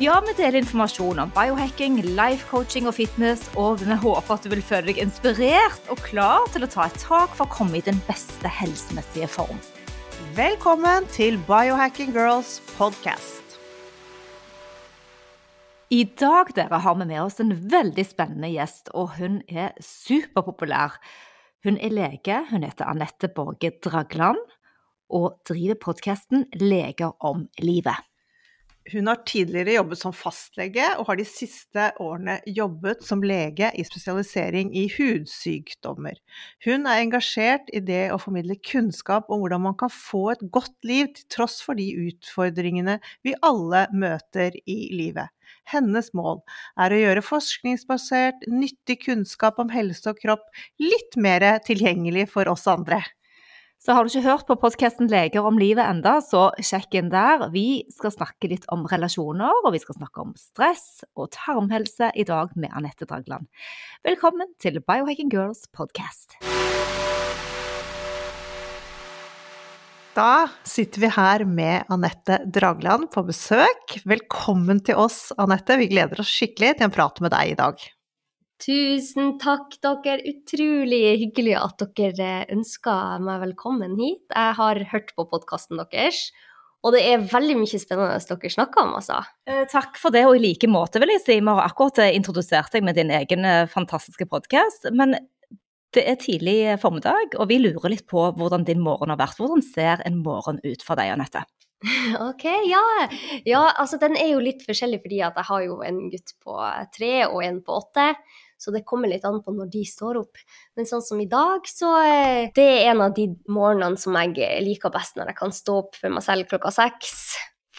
Ja, vi deler informasjon om biohacking, life coaching og fitness, og vi håper at du vil føle deg inspirert og klar til å ta et tak for å komme i den beste helsemessige form. Velkommen til Biohacking Girls podcast. I dag dere, har vi med oss en veldig spennende gjest, og hun er superpopulær. Hun er lege, hun heter Anette Borge Dragland, og driver podkasten Leger om livet. Hun har tidligere jobbet som fastlege, og har de siste årene jobbet som lege i spesialisering i hudsykdommer. Hun er engasjert i det å formidle kunnskap om hvordan man kan få et godt liv til tross for de utfordringene vi alle møter i livet. Hennes mål er å gjøre forskningsbasert, nyttig kunnskap om helse og kropp litt mer tilgjengelig for oss andre. Så har du ikke hørt på podkasten Leger om livet enda, så sjekk inn der. Vi skal snakke litt om relasjoner, og vi skal snakke om stress og tarmhelse i dag med Anette Dragland. Velkommen til Biohacking Girls podcast. Da sitter vi her med Anette Dragland på besøk. Velkommen til oss, Anette. Vi gleder oss skikkelig til en prat med deg i dag. Tusen takk, dere. Utrolig hyggelig at dere ønsker meg velkommen hit. Jeg har hørt på podkasten deres, og det er veldig mye spennende dere snakker om, altså. Eh, takk for det, og i like måte, vil jeg si. Vi har akkurat eh, introdusert deg med din egen eh, fantastiske podkast. Men det er tidlig formiddag, og vi lurer litt på hvordan din morgen har vært. Hvordan ser en morgen ut for deg, Anette? Ok, ja. ja. altså den er jo litt forskjellig fordi at jeg har jo en gutt på tre og en på åtte. Så det kommer litt an på når de står opp. Men sånn som i dag, så eh, det er en av de morgenene som jeg liker best, når jeg kan stå opp for meg selv klokka seks.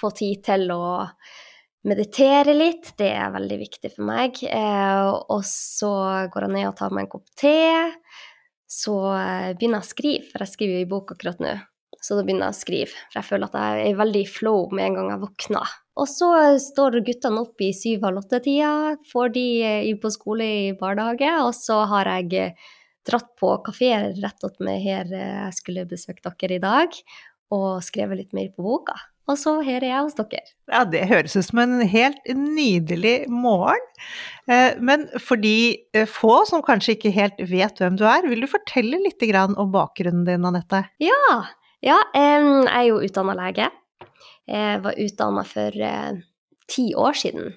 Få tid til å meditere litt, det er veldig viktig for meg. Eh, og så går jeg ned og tar meg en kopp te. Så eh, begynner jeg å skrive, for jeg skriver jo i bok akkurat nå. Så da begynner jeg å skrive, for jeg føler at jeg er veldig i flow med en gang jeg våkner. Og så står guttene opp i syv-halv åtte-tida, får de inn på skole i barnehage, og så har jeg eh, dratt på kafé rett attmed her eh, jeg skulle besøkt dere i dag, og skrevet litt mer på boka. Og så her er jeg hos dere. Ja, det høres ut som en helt nydelig morgen. Men for de få som kanskje ikke helt vet hvem du er, vil du fortelle litt om bakgrunnen din, Anette? Ja, ja jeg er jo utdanna lege. Jeg var utdanna for eh, ti år siden.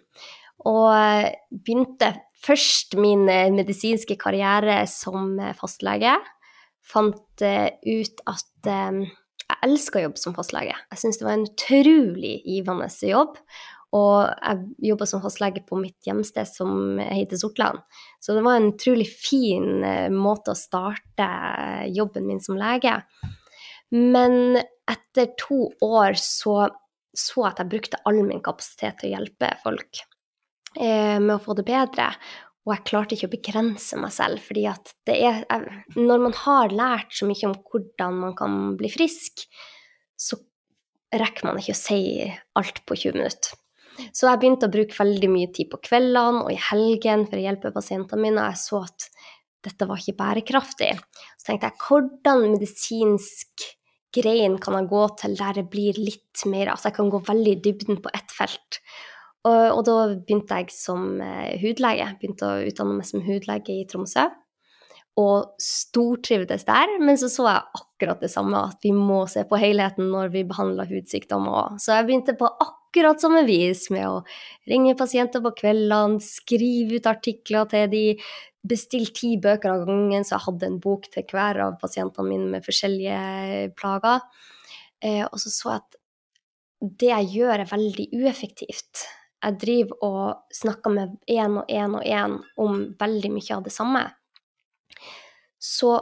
Og eh, begynte først min eh, medisinske karriere som fastlege. Fant ut at jeg elska jobbe som fastlege. Jeg syntes det var en utrolig givende jobb. Og jeg jobba som fastlege på mitt hjemsted som heter Sortland. Så det var en utrolig fin måte å starte jobben min som lege. Men etter to år så så at jeg brukte all min kapasitet til å hjelpe folk eh, med å få det bedre. Og jeg klarte ikke å begrense meg selv, fordi Når man har lært så mye om hvordan man kan bli frisk, så rekker man ikke å si alt på 20 minutter. Så jeg begynte å bruke veldig mye tid på kveldene og i helgen for å hjelpe pasientene mine, og jeg så at dette var ikke bærekraftig. Så tenkte jeg hvordan medisinsk greien kan jeg gå til der det blir litt mer Altså jeg kan gå veldig i dybden på ett felt. Og, og, da begynte jeg som uh, hudlege. Begynte å utdanne meg som hudlege i Tromsø. Og stortrivdes der, men så så jeg akkurat det samme, at vi må se på helheten når vi behandler hudsykdommer òg. Så jeg begynte på akkurat samme vis med å ringe pasienter på kveldene, skrive ut artikler til de, bestilt ti bøker av gangen, så jeg hadde en bok til hver av pasientene mine med forskjellige plager. Eh, og så så jeg at det jeg gjør, er veldig ueffektivt. Jeg driver og snakker med én og én og én om veldig mye av det samme. Så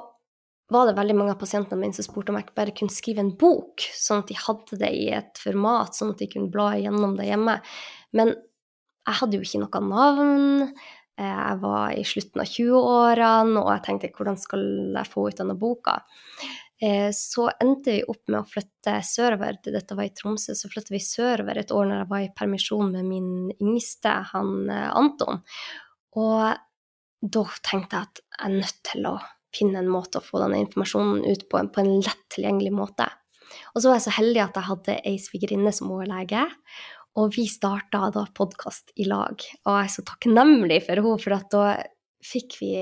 var det veldig mange av pasientene mine som spurte om jeg bare kunne skrive en bok, sånn at de hadde det i et format, sånn at de kunne bla gjennom det hjemme. Men jeg hadde jo ikke noe navn. Jeg var i slutten av 20-årene, og jeg tenkte hvordan skal jeg få ut denne boka? Eh, så endte vi opp med å flytte sørover. Dette var i Tromsø, så flyttet vi sørover et år når jeg var i permisjon med min yngste, han eh, Anton. Og da tenkte jeg at jeg er nødt til å finne en måte å få denne informasjonen ut på, på en lett tilgjengelig måte. Og så var jeg så heldig at jeg hadde ei svigerinne som var lege, og vi starta da podkast i lag. Og jeg er så takknemlig for henne, for at da fikk vi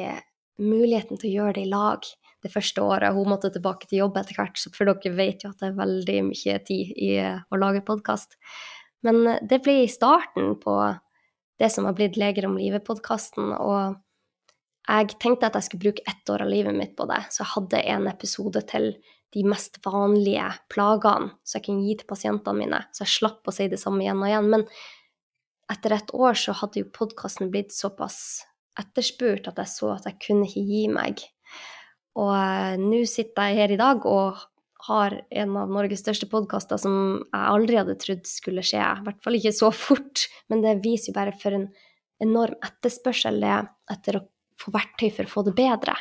muligheten til å gjøre det i lag det første året. Hun måtte tilbake til jobb etter hvert, for dere vet jo at det er veldig mye tid i å lage podkast. Men det ble starten på det som har blitt Leger om livet-podkasten. Og jeg tenkte at jeg skulle bruke ett år av livet mitt på det, så jeg hadde en episode til de mest vanlige plagene så jeg kunne gi til pasientene mine, så jeg slapp å si det samme igjen og igjen. Men etter et år så hadde jo podkasten blitt såpass etterspurt at jeg så at jeg kunne ikke gi meg. Og uh, nå sitter jeg her i dag og har en av Norges største podkaster som jeg aldri hadde trodd skulle skje. I hvert fall ikke så fort, men det viser jo bare for en enorm etterspørsel det etter å få verktøy for å få det bedre.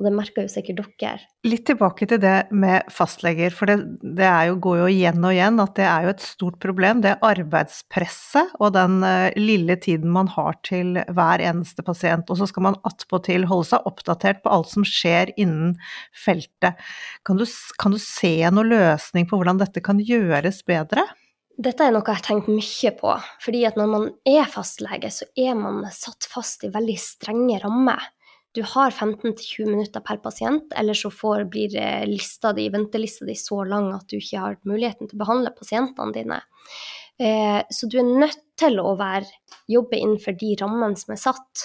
Og det merker jo sikkert dere. Litt tilbake til det med fastleger, for det, det jo, går jo igjen og igjen at det er jo et stort problem. Det er arbeidspresset og den uh, lille tiden man har til hver eneste pasient. Og så skal man attpåtil holde seg oppdatert på alt som skjer innen feltet. Kan du, kan du se noen løsning på hvordan dette kan gjøres bedre? Dette er noe jeg har tenkt mye på. fordi at når man er fastlege, så er man satt fast i veldig strenge rammer du har 15-20 minutter per pasient, eller så får, blir lista di, ventelista di så lang at du ikke har muligheten til å behandle pasientene dine. Eh, så du er nødt til å være, jobbe innenfor de rammene som er satt.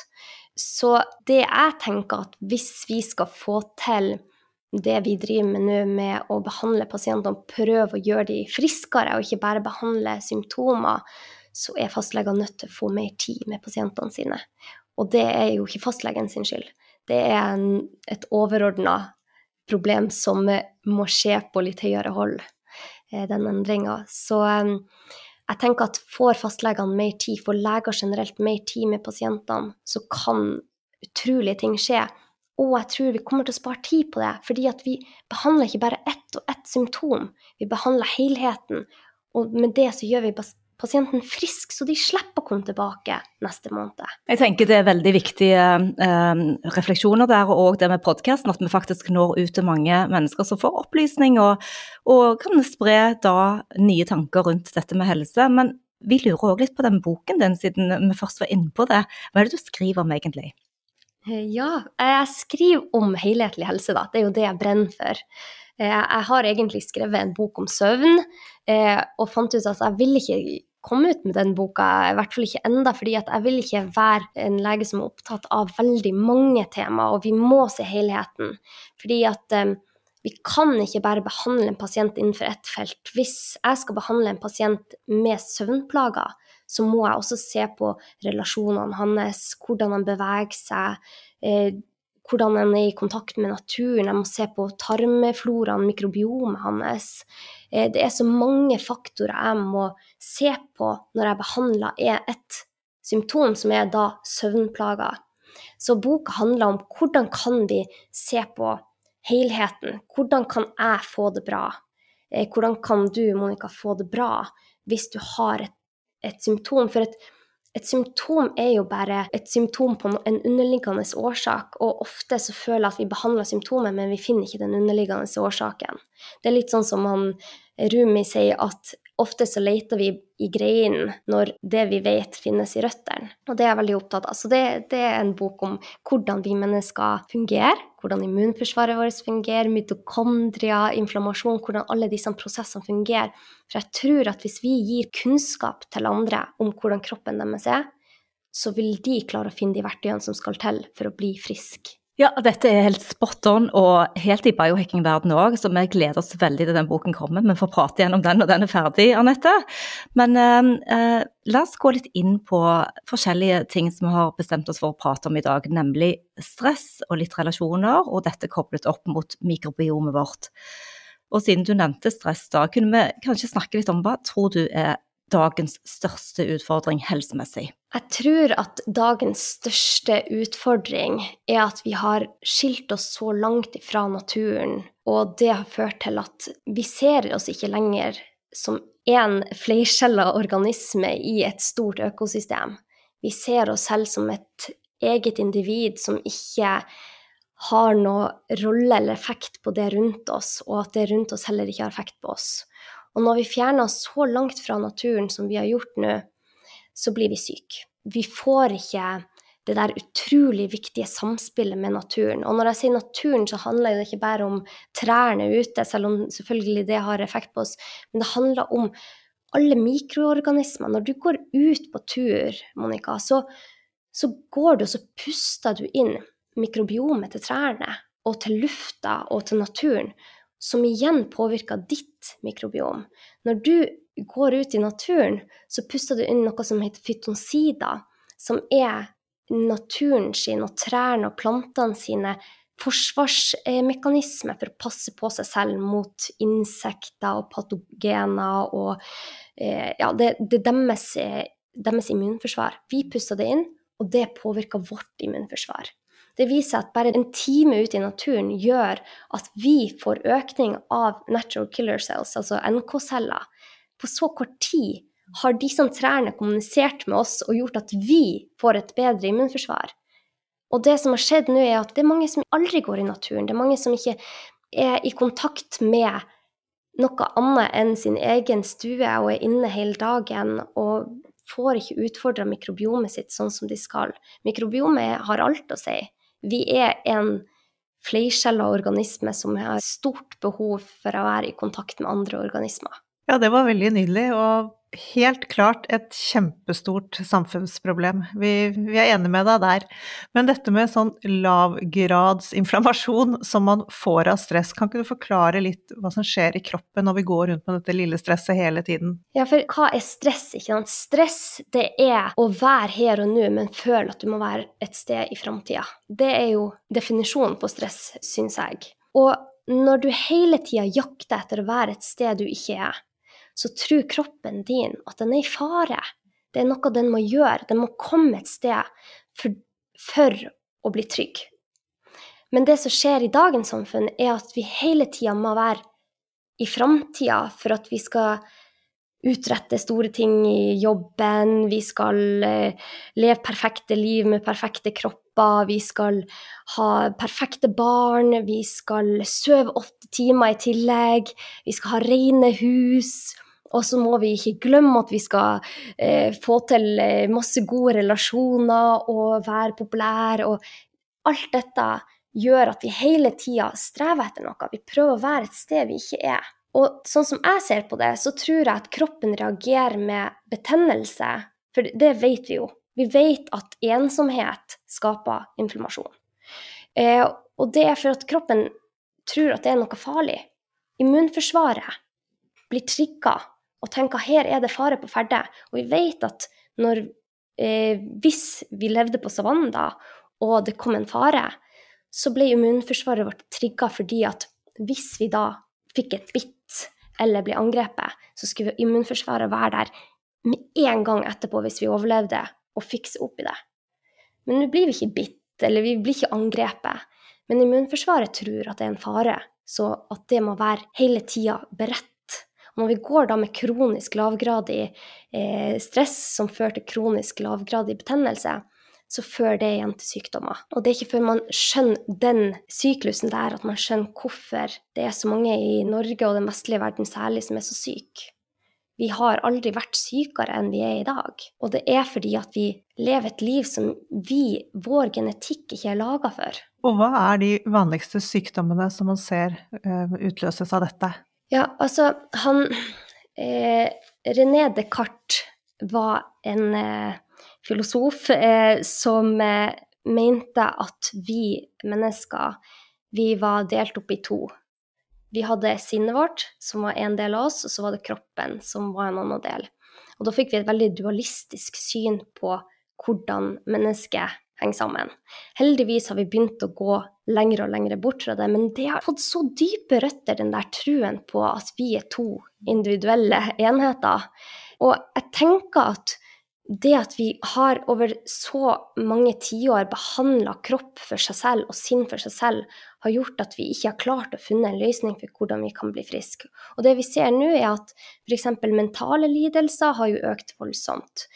Så det jeg tenker at hvis vi skal få til det vi driver med nå, med å behandle pasientene, prøve å gjøre de friskere og ikke bare behandle symptomer, så er fastlegene nødt til å få mer tid med pasientene sine. Og det er jo ikke fastlegen sin skyld. Det er en, et overordna problem som må skje på litt høyere hold, eh, den endringa. Så eh, jeg tenker at får fastlegene mer tid, får leger generelt mer tid med pasientene, så kan utrolige ting skje. Og jeg tror vi kommer til å spare tid på det, fordi at vi behandler ikke bare ett og ett symptom, vi behandler helheten. Og med det så gjør vi pasienten frisk, så de slipper å komme tilbake neste måned. Jeg tenker det er veldig viktige eh, refleksjoner der, og det med podkasten, at vi faktisk når ut til mange mennesker som får opplysning, og, og kan spre da nye tanker rundt dette med helse. Men vi lurer òg litt på den boken din, siden vi først var inne på det. Hva er det du skriver om egentlig? Eh, ja, jeg skriver om helhetlig helse, da. Det er jo det jeg brenner for. Eh, jeg har egentlig skrevet en bok om søvn, eh, og fant ut at jeg vil ikke komme ut med den boka, i hvert fall ikke enda, fordi jeg vil ikke være en lege som er opptatt av veldig mange temaer, og vi må se helheten. Fordi at vi kan ikke bare behandle en pasient innenfor ett felt. Hvis jeg skal behandle en pasient med søvnplager, så må jeg også se på relasjonene hans, hvordan han beveger seg, eh, hvordan han er i kontakt med naturen. Jeg må se på tarmfloraen, mikrobiomet hans. Eh, det er så mange faktorer jeg må se på når jeg behandler et symptom, som er da søvnplager. Så boka handler om hvordan kan vi se på helheten. Hvordan kan jeg få det bra? Eh, hvordan kan du, Monica, få det bra hvis du har et, et symptom? For et, et symptom er jo bare et symptom på en underliggende årsak, og ofte så føler jeg at vi behandler symptomet, men vi finner ikke den underliggende årsaken. Det er litt sånn som han Rumi sier at ofte så leter vi i greinen når det vi vet finnes i røttene. Og det er jeg veldig opptatt av. Så det, det, er en bok om hvordan vi mennesker fungerer, hvordan immunforsvaret vårt fungerer, mitokondria, inflammasjon, hvordan alle disse prosessene fungerer. For jeg tror at hvis vi gir kunnskap til andre om hvordan kroppen deres er, så vil de klare å finne de verktøyene som skal til for å bli frisk. Ja, dette er helt spot on og helt i biohacking-verdenen òg, så vi gleder oss veldig til den boken kommer. Vi får prate gjennom den når den er ferdig, Anette. Men eh, eh, la oss gå litt inn på forskjellige ting som vi har bestemt oss for å prate om i dag, nemlig stress og litt relasjoner, og dette koblet opp mot mikrobiomet vårt. Og siden du nevnte stress, da kunne vi kanskje snakke litt om hva tror du er dagens største utfordring helsemessig? Jeg tror at dagens største utfordring er at vi har skilt oss så langt ifra naturen, og det har ført til at vi ser oss ikke lenger som én flercella organisme i et stort økosystem. Vi ser oss selv som et eget individ som ikke har noe rolle eller effekt på det rundt oss, og at det rundt oss heller ikke har effekt på oss. Og når vi fjerner oss så langt fra naturen som vi har gjort nå, så blir vi syke. Vi får ikke det der utrolig viktige samspillet med naturen. Og når jeg sier naturen, så handler det ikke bare om trærne ute, selv om selvfølgelig det har effekt på oss, men det handler om alle mikroorganismer. Når du går ut på tur, Monica, så, så går du og så puster du inn mikrobiomet til trærne og til lufta og til naturen som igjen påvirker ditt mikrobiom. Når du går ut i naturen, så puster du inn noe som heter fytonsider, som er naturen sin og trærne og plantene sine forsvarsmekanisme for å passe på seg selv mot insekter og patogener og eh, Ja, det, det er deres, deres immunforsvar. Vi puster det inn, og det påvirker vårt immunforsvar. Det viser at bare en time ute i naturen gjør at vi får økning av natural killer cells, altså NK-celler. På så kort tid har disse trærne kommunisert med oss og gjort at vi får et bedre immunforsvar. Og det som har skjedd nå, er at det er mange som aldri går i naturen. Det er mange som ikke er i kontakt med noe annet enn sin egen stue og er inne hele dagen og får ikke utfordra mikrobiomet sitt sånn som de skal. Mikrobiomet har alt å si. Vi er en flerskjella organisme som har stort behov for å være i kontakt med andre organismer. Ja, det var veldig nydelig, og helt klart et kjempestort samfunnsproblem. Vi, vi, er enige med deg der. Men dette med sånn lavgradsinflammasjon som man får av stress, kan ikke du forklare litt hva som skjer i kroppen når vi går rundt med dette lille stresset hele tiden? Ja, for hva er stress, ikke sant? Stress, det er å være her og nå, men føle at du må være et sted i framtida. Det er jo definisjonen på stress, syns jeg. Og når du hele tida jakter etter å være et sted du ikke er, så tror kroppen din at den er i fare. Det er noe den må gjøre. Den må komme et sted for, for å bli trygg. Men det som skjer i dagens samfunn, er at vi hele tida må være i framtida for at vi skal utrette store ting i jobben, vi skal eh, leve perfekte liv med perfekte kropper, vi skal ha perfekte barn, vi skal sove åtte timer i tillegg, vi skal ha rene hus. Og så må vi ikke glemme at vi skal eh, få til eh, masse gode relasjoner og være populære. Og alt dette gjør at vi hele tida strever etter noe. Vi prøver å være et sted vi ikke er. Og sånn som jeg ser på det, så tror jeg at kroppen reagerer med betennelse. For det vet vi jo. Vi vet at ensomhet skaper inflammasjon. Eh, og det er for at kroppen tror at det er noe farlig. Immunforsvaret blir trigga og tenker her er det fare på ferde. Og vi vet at når, eh, hvis vi levde på savannen da, og det kom en fare, så ble immunforsvaret vårt trigga fordi at hvis vi da fikk et bitt eller ble angrepet, så skulle immunforsvaret være der med en gang etterpå hvis vi overlevde, og fikse opp i det. Men nå blir vi ikke bitt, eller vi blir ikke angrepet. Men immunforsvaret tror at det er en fare, så at det må være hele tida beredt når vi går da med kronisk lavgradig eh, stress som fører til kronisk lavgradig betennelse, så fører det igjen til sykdommer. Og det er ikke før man skjønner den syklusen der, at man skjønner hvorfor det er så mange i Norge og den vestlige verden særlig som er så syke. Vi har aldri vært sykere enn vi er i dag. Og det er fordi at vi lever et liv som vi, vår genetikk, ikke er laga for. Og hva er de vanligste sykdommene som man ser uh, utløses av dette? Ja, altså, han eh, René Descartes var en eh, filosof eh, som eh, mente at vi mennesker, vi var delt opp i to. Vi hadde sinnet vårt, som var en del av oss, og så var det kroppen, som var en annen del. Og da fikk vi et veldig dualistisk syn på hvordan mennesket henger sammen. Heldigvis har vi begynt å gå lengre og lengre bort fra det, men det har fått så dype røtter, den der truen på at vi er to individuelle enheter. Og jeg tenker at det at vi har over så mange tiår behandla kropp for seg selv og sinn for seg selv, har gjort at vi ikke har klart å finne en løsning for hvordan vi kan bli friske. Og det vi ser nå, er at f.eks. mentale lidelser har jo økt voldsomt.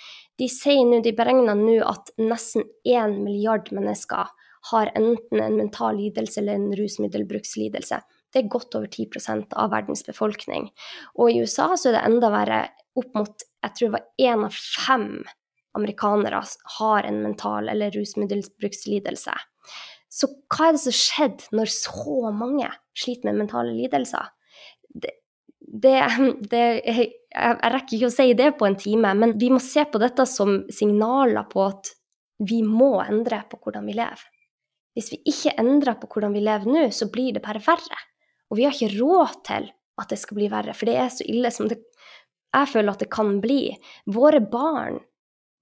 De sier nå, de beregner nå at nesten én milliard mennesker har enten en mental lidelse eller en rusmiddelbrukslidelse. Det er godt over 10% av verdens befolkning. Og i USA så er det enda verre. Opp mot jeg tror det var én av fem amerikanere har en mental eller rusmiddelbrukslidelse. Så hva er det som skjedde når så mange sliter med mentale lidelser? Det, det, jeg, jeg rekker ikke å si det på en time, men vi må se på dette som signaler på at vi må endre på hvordan vi lever. Hvis vi ikke endrer på hvordan vi lever nå, så blir det bare verre. Og vi har ikke råd til at det skal bli verre, for det er så ille som det jeg føler at det kan bli. Våre barn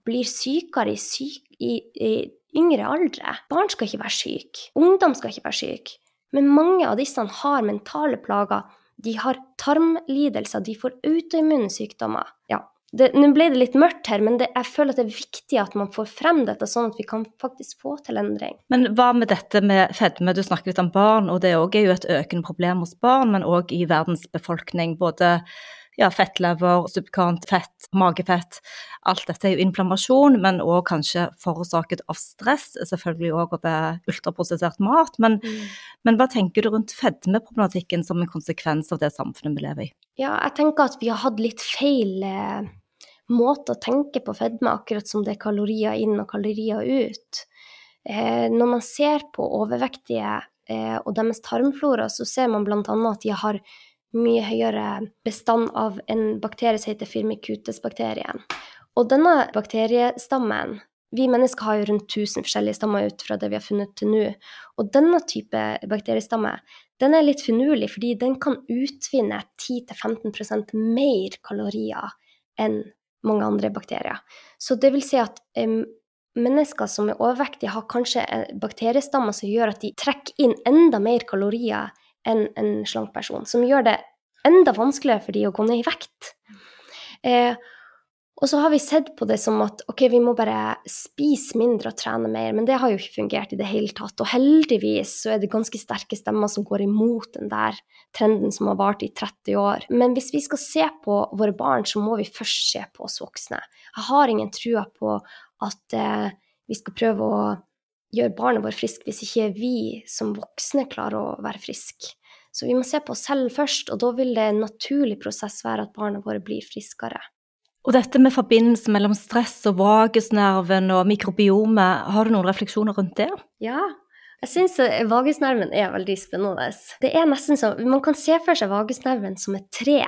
blir sykere i, syk, i, i yngre aldre. Barn skal ikke være syke. Ungdom skal ikke være syke. Men mange av disse har mentale plager. De har tarmlidelser, de får autoimmune sykdommer. Ja, nå ble det litt mørkt her, men det, jeg føler at det er viktig at man får frem dette, sånn at vi kan faktisk få til endring. Men hva med dette med fedme? Du snakker litt om barn, og det er jo et økende problem hos barn, men òg i verdens befolkning. Både ja, fettlever, subkant fett, magefett. Alt dette er jo inflammasjon, men òg kanskje forårsaket av stress, selvfølgelig òg over ultraprosessert mat. Men, mm. men, hva tenker du rundt fedmeproblematikken som en konsekvens av det samfunnet vi lever i? Ja, jeg tenker at vi har hatt litt feil eh, måte å tenke på fedme, akkurat som det er kalorier inn og kalorier ut. Eh, når man ser på overvektige eh, og deres tarmflora, så ser man bl.a. at de har mye høyere bestand av en bakterie som heter firmicutes-bakterien. Og denne bakteriestammen Vi mennesker har jo rundt 1000 forskjellige stammer ut fra det vi har funnet til nå. Og denne type bakteriestamme den er litt finurlig, fordi den kan utvinne 10-15% mer kalorier enn mange andre bakterier. Så det vil si at um, mennesker som er overvektige, har kanskje bakteriestammer som gjør at de trekker inn enda mer kalorier enn en slank person. Som gjør det enda vanskeligere for de å gå ned i vekt. Eh, og så har vi sett på det som at ok, vi må bare spise mindre og trene mer, men det har jo ikke fungert i det hele tatt. Og heldigvis så er det ganske sterke stemmer som går imot den der trenden som har vart i 30 år. Men hvis vi skal se på våre barn, så må vi først se på oss voksne. Jeg har ingen trua på at eh, vi skal prøve å gjør barnet vårt frisk hvis ikke vi som voksne klarer å være friske. Så vi må se på oss selv først, og da vil det en naturlig prosess være at barna våre blir friskere. Og dette med forbindelse mellom stress og vagusnerven og mikrobiomet, har du noen refleksjoner rundt det? Ja, jeg syns vagusnerven er veldig spennende. Det er nesten som, Man kan se for seg vagusnerven som et tre.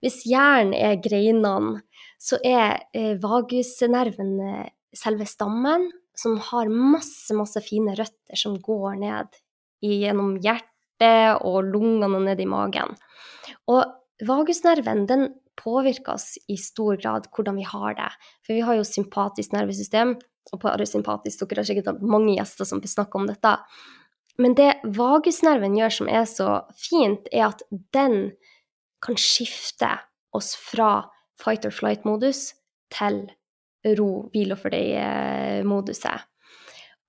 Hvis hjernen er greinene, så er eh, vagusnerven eh, selve stammen, som har masse, masse fine røtter som går ned gjennom hjertet og lungene og ned i magen. Og vagusnerven den påvirker oss i stor grad hvordan vi har det. For vi har jo sympatisk nervesystem, og parasympatisk Dere har sikkert mange gjester som snakker om dette. Men det vagusnerven gjør som er så fint, er at den kan skifte oss fra fight or flight-modus til ro, hvil og fordøye-moduset.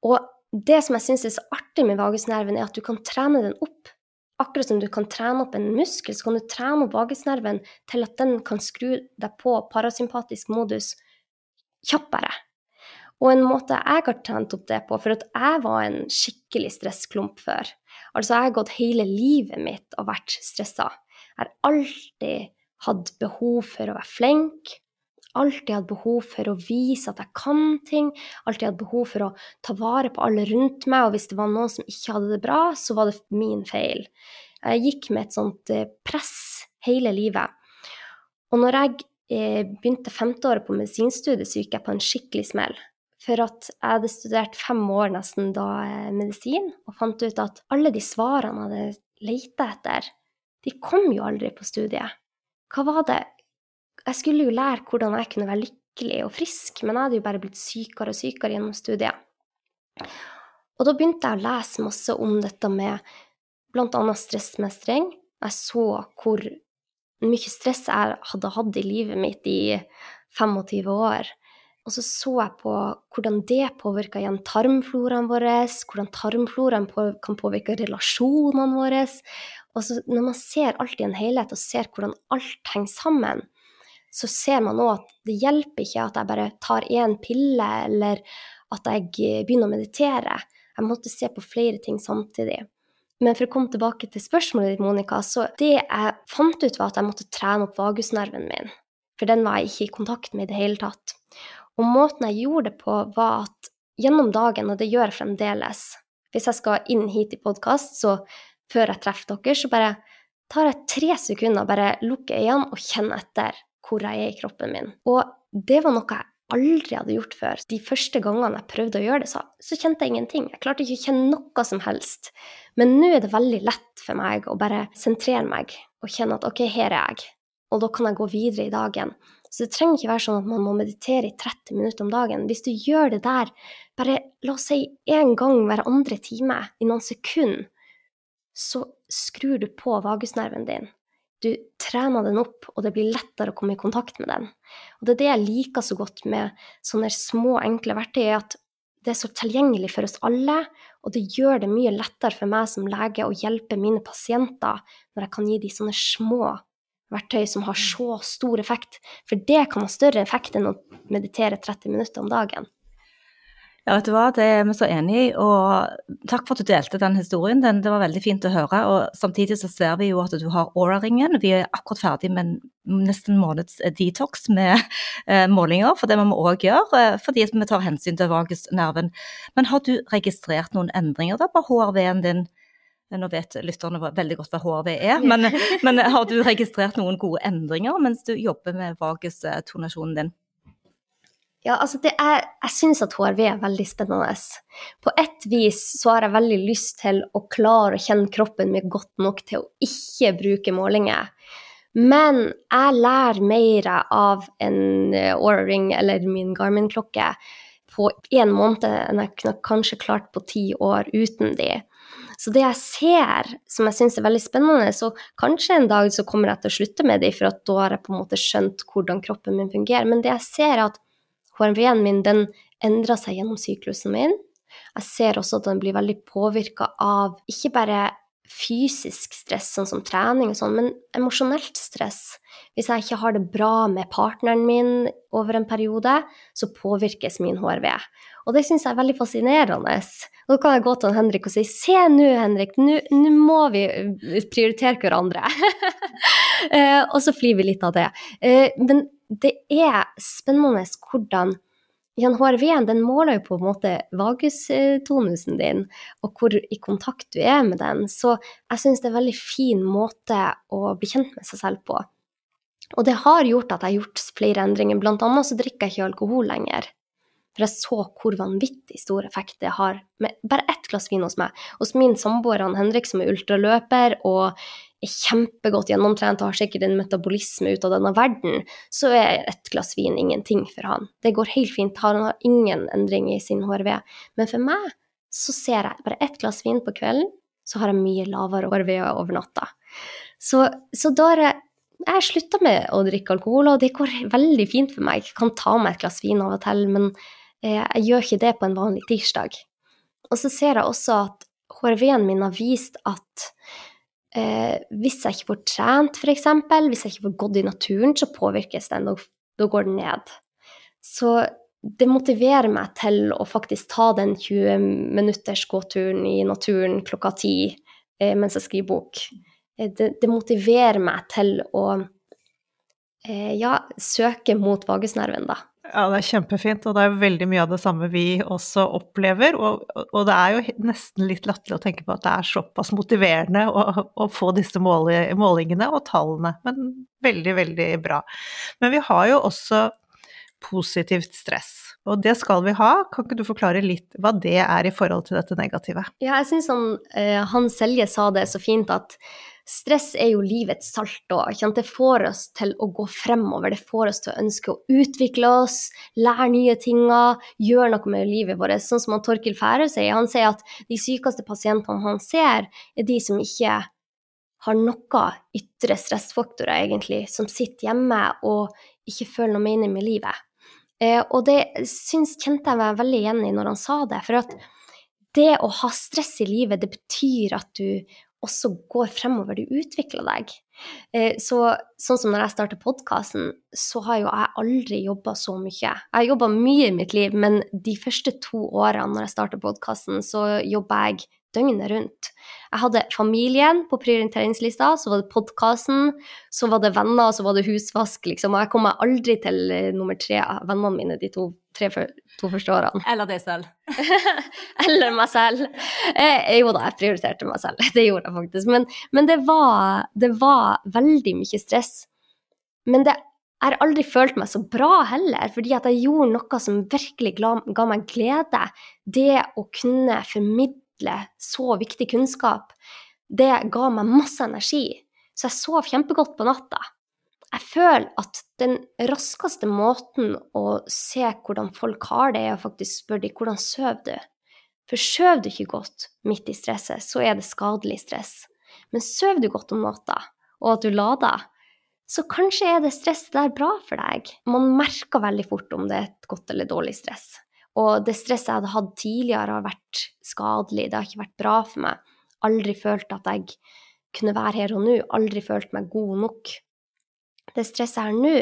Og det som jeg syns er så artig med vagusnerven, er at du kan trene den opp. Akkurat som du kan trene opp en muskel, så kan du trene opp vagusnerven til at den kan skru deg på parasympatisk modus kjappere. Og en måte jeg har trent opp det på, for at jeg var en skikkelig stressklump før. Altså, jeg har gått hele livet mitt og vært stressa. Jeg har alltid hatt behov for å være flink, alltid hatt behov for å vise at jeg kan ting, alltid hatt behov for å ta vare på alle rundt meg, og hvis det var noen som ikke hadde det bra, så var det min feil. Jeg gikk med et sånt eh, press hele livet. Og når jeg eh, begynte femteåret på medisinstudiet, så gikk jeg på en skikkelig smell. For at jeg hadde studert fem år nesten da eh, medisin, og fant ut at alle de svarene jeg hadde leita etter, de kom jo aldri på studiet. Hva var det Jeg skulle jo lære hvordan jeg kunne være lykkelig og frisk, men jeg hadde jo bare blitt sykere og sykere gjennom studiet. Og da begynte jeg å lese masse om dette med annet stressmestring. Jeg så hvor mye stress jeg hadde hatt i livet mitt i 25 år. Og så så jeg på hvordan det påvirka igjen tarmfloraen vår, hvordan tarmfloraen kan påvirke relasjonene våre. Og så når man ser alt i en helhet, og ser hvordan alt henger sammen, så ser man òg at det hjelper ikke at jeg bare tar én pille, eller at jeg begynner å meditere. Jeg måtte se på flere ting samtidig. Men for å komme tilbake til spørsmålet ditt, Monica, så det jeg fant ut, var at jeg måtte trene opp vagusnerven min. For den var jeg ikke i kontakt med i det hele tatt. Og måten jeg gjorde det på, var at gjennom dagen, og det gjør jeg fremdeles Hvis jeg skal inn hit i podkast, så før jeg treffer dere, så bare tar jeg tre sekunder, bare lukker øynene og kjenner etter hvor jeg er i kroppen min. Og det var noe jeg aldri hadde gjort før. De første gangene jeg prøvde å gjøre det, så, så kjente jeg ingenting. Jeg klarte ikke å kjenne noe som helst. Men nå er det veldig lett for meg å bare sentrere meg og kjenne at ok, her er jeg. Og da kan jeg gå videre i dagen. Så det trenger ikke være sånn at man må meditere i 30 minutter om dagen. Hvis du gjør det der bare la oss si én gang hver andre time i noen sekunder, så skrur du på vagusnerven din. Du trener den opp, og det blir lettere å komme i kontakt med den. Og det er det jeg liker så godt med sånne små, enkle verktøy, at det er så tilgjengelig for oss alle, og det gjør det mye lettere for meg som lege å hjelpe mine pasienter når jeg kan gi dem sånne små verktøy som har så stor effekt. For det kan ha større effekt enn å meditere 30 minutter om dagen. Ja, vet du hva, det er vi så enig i. Og takk for at du delte den historien. Den, det var veldig fint å høre. Og samtidig så ser vi jo at du har Aura-ringen. Vi er akkurat ferdig med nesten en måneds eh, detox med eh, målinger, for det må vi òg gjøre. Eh, fordi vi tar hensyn til vagusnerven. Men har du registrert noen endringer da på HRV-en din? Eh, nå vet lytterne veldig godt hva HRV er, men, men har du registrert noen gode endringer mens du jobber med vagustonasjonen din? Ja, altså er, jeg syns at HRV er veldig spennende. På ett vis så har jeg veldig lyst til å klare å kjenne kroppen min godt nok til å ikke bruke målinger. Men jeg lærer mer av en Aura Ring eller min Garmin-klokke på én måned enn jeg kunne kanskje klart på ti år uten de. Så det jeg ser som jeg syns er veldig spennende, så kanskje en dag så kommer jeg til å slutte med de, for da har jeg på en måte skjønt hvordan kroppen min fungerer. Men det jeg ser, er at HRV-en min den endrer seg gjennom syklusen min. Jeg ser også at den blir veldig påvirka av ikke bare fysisk stress, sånn som trening og sånn, men emosjonelt stress. Hvis jeg ikke har det bra med partneren min over en periode, så påvirkes min HRV. Og det syns jeg er veldig fascinerende. Da kan jeg gå til Henrik og si se nå, Henrik, nå må vi prioritere hverandre. Eh, og så flyr vi litt av det. Eh, men det er spennende hvordan HRV-en den måler jo på en måte vagustonusen din, og hvor i kontakt du er med den. Så jeg syns det er en veldig fin måte å bli kjent med seg selv på. Og det har gjort at jeg har gjort flere endringer. Blant annet så drikker jeg ikke alkohol lenger. For jeg så hvor vanvittig stor effekt det har med bare ett glass vin hos meg. Hos min samboer Henrik, som er ultraløper og er kjempegodt gjennomtrent og har sikkert en metabolisme ut av denne verden, så er et glass vin ingenting for han. Det går helt fint. Han har ingen endring i sin HRV. Men for meg så ser jeg bare ett glass vin på kvelden, så har jeg mye lavere HRV over natta. Så, så da har jeg jeg slutta med å drikke alkohol, og det går veldig fint for meg. Jeg kan ta meg et glass vin av og til, men eh, jeg gjør ikke det på en vanlig tirsdag. Og så ser jeg også at HRV-en min har vist at eh, hvis jeg ikke får trent, f.eks., hvis jeg ikke får gått i naturen, så påvirkes den, og da går den ned. Så det motiverer meg til å faktisk ta den 20 minutters gåturen i naturen klokka ti eh, mens jeg skriver bok. Eh, det, det, motiverer meg til å eh, ja, søke mot vagusnerven, da. Ja, det er kjempefint, og det er veldig mye av det samme vi også opplever. Og, og det er jo nesten litt latterlig å tenke på at det er såpass motiverende å, å få disse målingene og tallene. Men veldig, veldig bra. Men vi har jo også positivt stress. Og det skal vi ha. Kan ikke du forklare litt hva det er i forhold til dette negative? Ja, jeg syns han, eh, han Selje sa det så fint at stress er jo livets salt òg. Det får oss til å gå fremover, det får oss til å ønske å utvikle oss, lære nye ting, gjøre noe med livet vårt. Sånn som han Torkil Færøy sier. Han sier at de sykeste pasientene han ser, er de som ikke har noen ytre stressfaktorer, egentlig, som sitter hjemme og ikke føler noe mening med livet. Eh, og det syns, kjente jeg meg veldig igjen i når han sa det. For at det å ha stress i livet, det betyr at du også går fremover, du utvikler deg. Eh, så, sånn som når jeg starter podkasten, så har jo jeg aldri jobba så mye. Jeg har jobba mye i mitt liv, men de første to årene når jeg starter podkasten, så jobber jeg døgnet rundt. Jeg hadde familien på prioriteringslista, så var det podkasten, så var det venner, så var det husvask, liksom. Og jeg kom meg aldri til uh, nummer tre av vennene mine de to, tre, to første årene. Eller deg selv. Eller meg selv. Eh, jo da, jeg prioriterte meg selv. Det gjorde jeg faktisk. Men, men det, var, det var veldig mye stress. Men det jeg har aldri følt meg så bra heller, fordi at jeg gjorde noe som virkelig ga meg glede. Det å kunne formidle formidle så viktig kunnskap, det ga meg masse energi. Så jeg sov kjempegodt på natta. Jeg føler at den raskeste måten å se hvordan folk har det, er å faktisk spørre dem hvordan sover du? For sover du ikke godt midt i stresset, så er det skadelig stress. Men sover du godt om natta, og at du lader, så kanskje er det stresset der bra for deg. Man merker veldig fort om det er et godt eller dårlig stress. Og det stresset jeg hadde hatt tidligere, har vært skadelig. Det har ikke vært bra for meg. Aldri følt at jeg kunne være her og nå. Aldri følt meg god nok. Det stresset her nå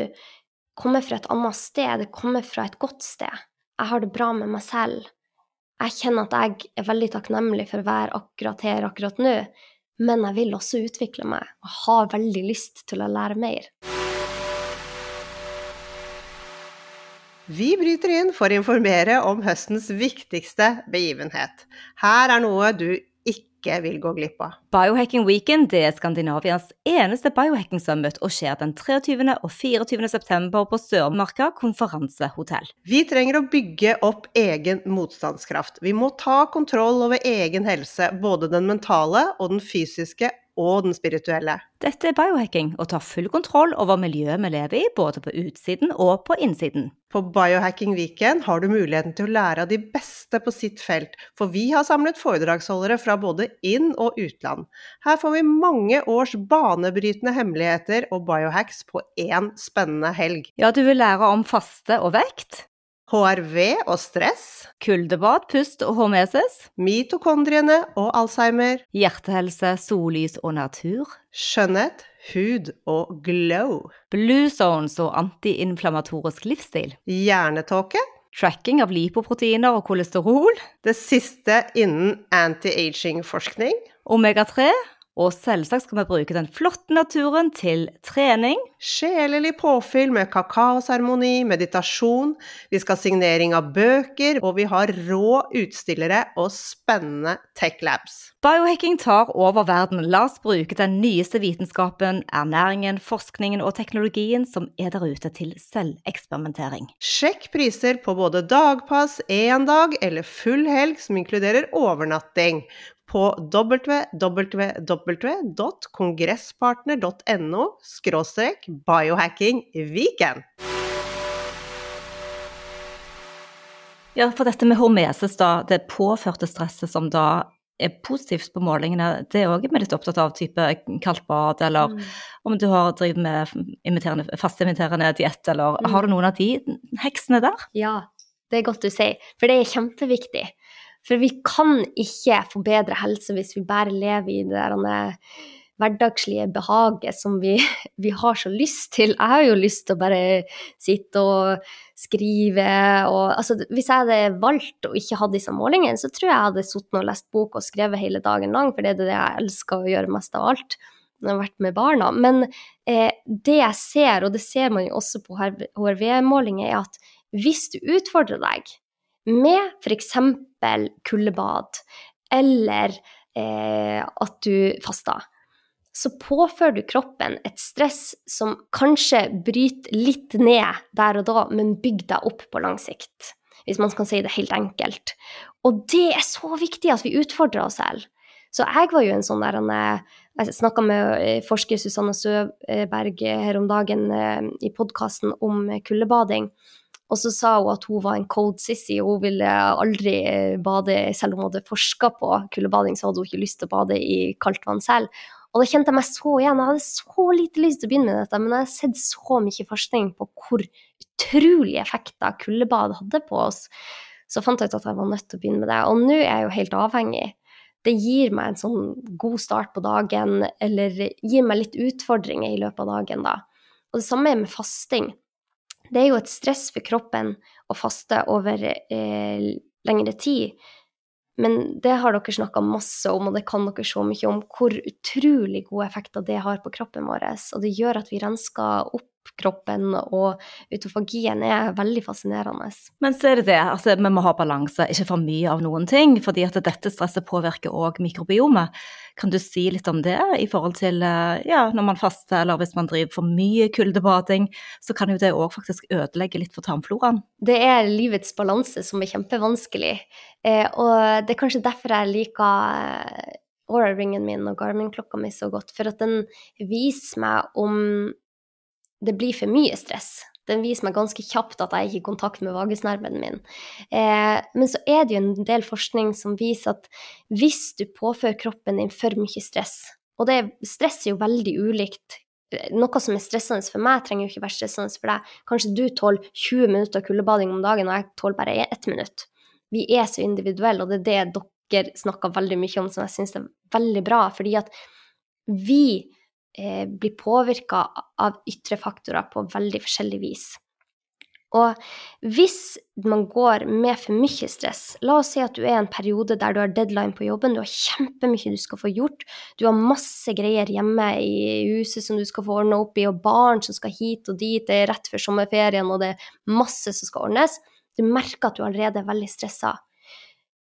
kommer fra et annet sted. Det kommer fra et godt sted. Jeg har det bra med meg selv. Jeg kjenner at jeg er veldig takknemlig for å være akkurat her akkurat nå, men jeg vil også utvikle meg og har veldig lyst til å lære mer. Vi bryter inn for å informere om høstens viktigste begivenhet. Her er noe du ikke vil gå glipp av. Biohacking Weekend det er Skandinavias eneste biohacking summit og skjer den 23. og 24. september på Sørmarka konferansehotell. Vi trenger å bygge opp egen motstandskraft. Vi må ta kontroll over egen helse, både den mentale og den fysiske og den spirituelle. Dette er biohacking, å ta full kontroll over miljøet vi lever i, både på utsiden og på innsiden. På Biohacking Weekend har du muligheten til å lære av de beste på sitt felt, for vi har samlet foredragsholdere fra både inn- og utland. Her får vi mange års banebrytende hemmeligheter og biohacks på én spennende helg. Ja, du vil lære om faste og vekt. HRV og stress. Kuldebad, pust og hormesis. Mitokondriene og Alzheimer. Hjertehelse, sollys og natur. Skjønnhet, hud og glow. Blue zones og antiinflamatorisk livsstil. Hjernetåke. Tracking av lipoproteiner og kolesterol. Det siste innen anti-aging-forskning. Omega-3 og selvsagt skal vi bruke den flotte naturen til trening. Sjelelig påfyll med kakaoseremoni, meditasjon, vi skal ha signering av bøker, og vi har rå utstillere og spennende tech labs. Biohacking tar over verden. La oss bruke den nyeste vitenskapen, ernæringen, forskningen og teknologien som er der ute til selveksperimentering. Sjekk priser på både dagpass, én dag eller full helg som inkluderer overnatting på www.kongresspartner.no biohackingweekend. Ja, for dette med hormeses, da, det påførte stresset som da er positivt på målingene, det er òg vi litt opptatt av, type kaldt bad, eller mm. om du har drevet med fasteimiterende diett, eller mm. har du noen av de heksene der? Ja, det er godt du sier, for det er kjempeviktig. For vi kan ikke få bedre helse hvis vi bare lever i det der hverdagslige behaget som vi, vi, har så lyst til. Jeg har jo lyst til å bare sitte og skrive og altså, Hvis jeg hadde valgt å ikke ha disse målingene, så tror jeg jeg hadde sittet og lest bok og skrevet hele dagen lang, for det er det jeg elsker å gjøre mest av alt når jeg har vært med barna. Men eh, det jeg ser, og det ser man jo også på HRV-målinger, er at hvis du utfordrer deg med f.eks. kuldebad, eller eh, at du faster, så påfører du kroppen et stress som kanskje bryter litt ned der og da, men bygger deg opp på lang sikt. Hvis man kan si det helt enkelt. Og det er så viktig at vi utfordrer oss selv. Så jeg var jo en sånn der Jeg snakka med eh, forsker Susanne Søberg her om dagen eh, i podkasten om kuldebading. Og så sa hun at hun var en cold sissy, og hun ville aldri bade Selv om hun hadde forska på kuldebading, så hadde hun ikke lyst til å bade i kaldt vann selv. Og da kjente jeg meg så igjen. Jeg hadde så lite lyst til å begynne med dette, men jeg har sett så mye forskning på hvor utrolige effekter kuldebad hadde på oss. Så fant jeg ut at jeg var nødt til å begynne med det. Og nå er jeg jo helt avhengig. Det gir meg en sånn god start på dagen, eller gir meg litt utfordringer i løpet av dagen, da. Og det samme er med fasting. Det er jo et stress for kroppen å faste over eh, lengre tid. Men det har dere snakka masse om, og det kan dere så mye om, hvor utrolig gode effekter det har på kroppen vår. Og det gjør at vi rensker opp kroppen, og utofagien er veldig fascinerende. Men så er det det altså vi må ha balanse, ikke for mye av noen ting. fordi at dette stresset påvirker òg mikrobiomet. Kan du si litt om det i forhold til eh, ja, når man faster, eller hvis man driver for mye kuldebading, så kan jo det òg faktisk ødelegge litt for tarmfloraen? Det er livets balanse som er kjempevanskelig, eh, og det er kanskje derfor jeg liker Aura-ringen min og Garmin-klokka mi så godt, for at den viser meg om det blir for mye stress. Den viser meg ganske kjapt at jeg er ikke i kontakt med vagusnerven min. Eh, men så er det jo en del forskning som viser at hvis du påfører kroppen din for mye stress, og det, stress er jo veldig ulikt noe som er stressende for meg, trenger jo ikke være stressende for deg. Kanskje du tåler 20 minutter kuldebading om dagen, og jeg tåler bare ett minutt. Vi er så individuelle, og det er det dere snakker veldig mye om, som jeg syns er veldig bra. Fordi at vi eh, blir påvirka av ytre faktorer på veldig forskjellig vis. Og hvis man går med for mye stress, la oss si at du er i en periode der du har deadline på jobben, du har kjempemye du skal få gjort, du har masse greier hjemme i huset som du skal få ordna opp i, og barn som skal hit og dit, det er rett før sommerferien, og det er masse som skal ordnes, du merker at du allerede er veldig stressa.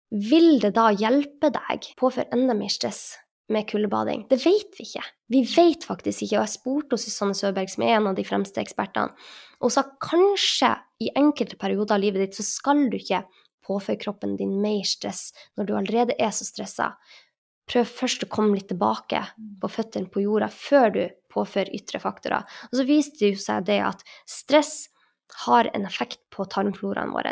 Vil det da hjelpe deg påføre enda mer stress med kuldebading? Det vet vi ikke. Vi vet faktisk ikke, og jeg spurte Susanne Søberg, som er en av de fremste ekspertene, og sa kanskje i enkelte perioder av livet ditt så skal du ikke påføre kroppen din mer stress når du allerede er så stressa. Prøv først å komme litt tilbake på føttene på jorda før du påfører ytre faktorer. Og så viste det seg det at stress har en effekt på tarmfloraen vår.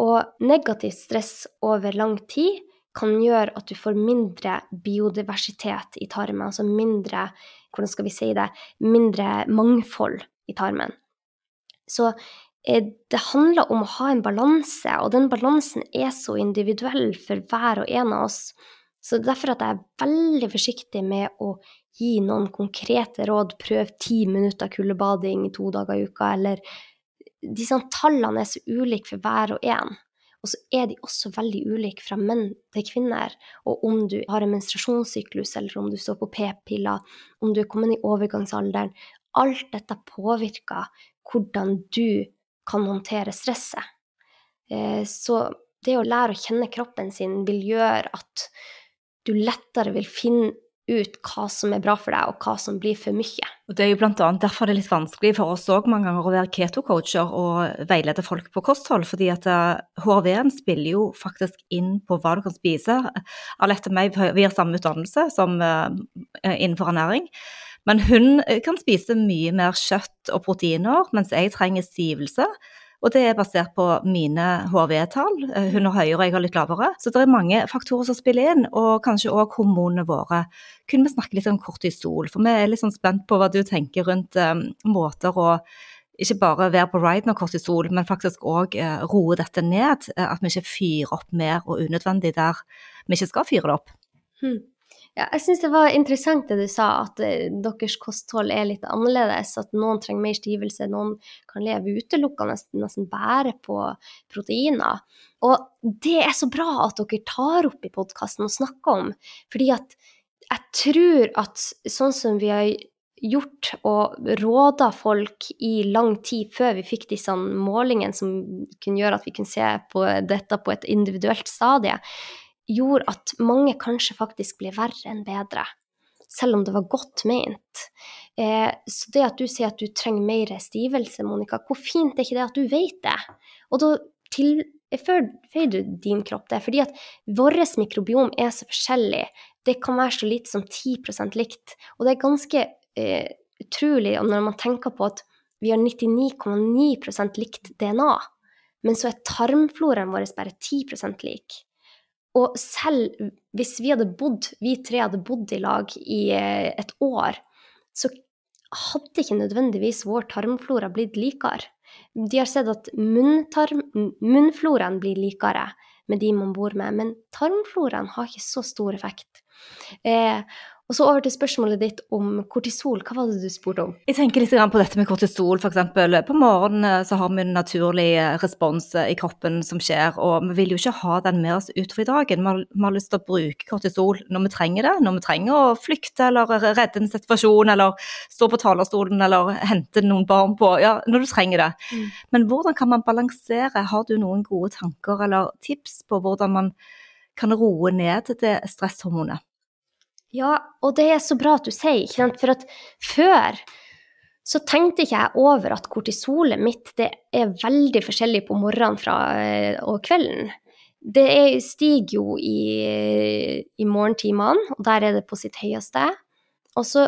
Og negativt stress over lang tid kan gjøre at du får mindre biodiversitet i tarmen, altså mindre hvordan skal vi si det, mindre mangfold i tarmen. Så eh, det handler om å ha en balanse, og den balansen er så individuell for hver og en av oss. Så det er derfor at jeg er veldig forsiktig med å gi noen konkrete råd. Prøv ti minutter kuldebading to dager i uka, eller Disse tallene er så ulike for hver og en. Og så er de også veldig ulike fra menn til kvinner. Og om du har en menstruasjonssyklus, eller om du står på p-piller, om du er kommet i overgangsalderen Alt dette påvirker hvordan du kan håndtere stresset. Eh, så det å lære å kjenne kroppen sin vil gjøre at du lettere vil finne ut hva som er bra for deg, og hva som blir for mye. Og Det er jo bl.a. derfor det er litt vanskelig for oss òg mange ganger å være keto-coacher og veilede folk på kosthold, fordi at HRV-en eh, spiller jo faktisk inn på hva du kan spise. Alette og meg, vi har samme utdannelse som uh, innenfor ernæring. Men hun kan spise mye mer kjøtt og proteiner, mens jeg trenger stivelse. Og det er basert på mine HV-tall. Eh, hun har høyere, jeg har litt lavere. Så det er mange faktorer som spiller inn, og kanskje òg hormonene våre. Kunne vi snakke litt om kortisol, for vi er litt sånn spent på hva du tenker rundt um, måter å ikke bare være på ride når kortisol, men faktisk òg uh, roe dette ned. At vi ikke fyrer opp mer og unødvendig der vi ikke skal fyre det opp. Hmm. Ja, jeg syns det var interessant det du sa, at uh, deres kosthold er litt annerledes. At noen trenger mer stivelse, noen kan leve utelukkende, nesten bære på proteiner. Og det er så bra at dere tar opp i podkasten og snakker om, fordi at jeg tror at sånn som vi har gjort og råda folk i lang tid før vi fikk disse målingene som kunne gjøre at vi kunne se på dette på et individuelt stadie, gjorde at mange kanskje faktisk ble verre enn bedre. selv om det var godt ment. Eh, så det at du sier at du trenger mer stivelse, Monica, hvor fint er ikke det at du vet det? Og da tilføyer du din kropp det, fordi at vårt mikrobiom er så forskjellig. Det kan være så lite som 10% likt, og det er ganske eh, utrolig når man tenker på at vi har 99,9% likt DNA, men så er tarmfloraen vår bare 10% lik. Og selv hvis vi hadde bodd, vi tre hadde bodd i lag i eh, et år, så hadde ikke nødvendigvis vår tarmflora blitt likere. De har sett at munnfloraen blir likere med de man bor med, men tarmfloraen har ikke så stor effekt. Eh, og så over til spørsmålet ditt om kortisol. Hva var det du spurte om? Jeg tenker litt på dette med kortisol, f.eks. På morgenen eh, så har vi en naturlig eh, respons eh, i kroppen som skjer, og vi vil jo ikke ha den med oss utover i dagen. Vi har, vi har lyst til å bruke kortisol når vi trenger det, når vi trenger å flykte eller redde en situasjon, eller stå på talerstolen eller hente noen barn på, ja, når du trenger det. Mm. Men hvordan kan man balansere? Har du noen gode tanker eller tips på hvordan man kan roe ned det stresshormonet? Ja, og det er så bra at du sier, ikke sant? for at før så tenkte ikke jeg over at kortisolet mitt det er veldig forskjellig på morgenen fra, eh, og kvelden. Det er, stiger jo i, i morgentimene, og der er det på sitt høyeste. Og så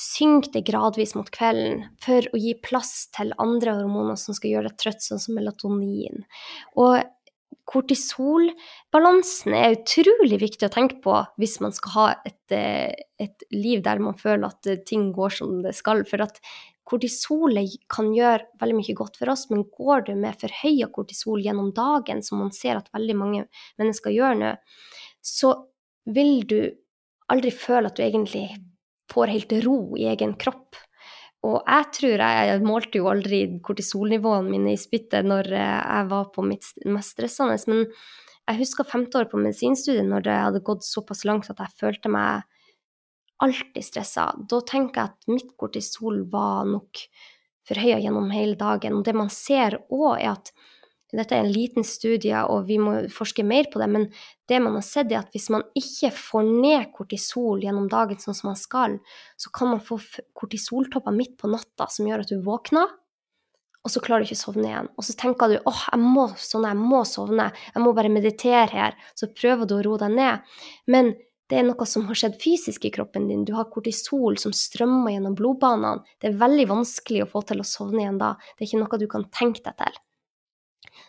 synker det gradvis mot kvelden for å gi plass til andre hormoner som skal gjøre deg trøtt, sånn som melatonin. Og kortisolbalansen er utrolig viktig å tenke på hvis man skal ha et, eh, et, liv der man føler at eh, ting går som det skal. For at kortisolet kan gjøre veldig mye godt for oss, men går du med forhøya kortisol gjennom dagen, som man ser at veldig mange mennesker gjør nå, så vil du aldri føle at du egentlig får helt ro i egen kropp. Og jeg tror jeg, målte jo aldri kortisolnivåene mine i spyttet når eh, jeg var på mitt mest stressende, men jeg husker femte år på medisinstudiet når det hadde gått såpass langt at jeg følte meg alltid stressa. Da tenker jeg at mitt kortisol var nok forhøya gjennom hele dagen. Og det man ser òg, er at dette er en liten studie, og vi må forske mer på det, men det man har sett, er at hvis man ikke får ned kortisol gjennom dagen sånn som man skal, så kan man få kortisoltopper midt på natta som gjør at du våkner, og så klarer du ikke å sovne igjen. Og så tenker du åh, jeg må sovne, jeg må sovne, jeg må bare meditere her. Så prøver du å roe deg ned. Men det er noe som har skjedd fysisk i kroppen din. Du har kortisol som strømmer gjennom blodbanene. Det er veldig vanskelig å få til å sovne igjen da. Det er ikke noe du kan tenke deg til.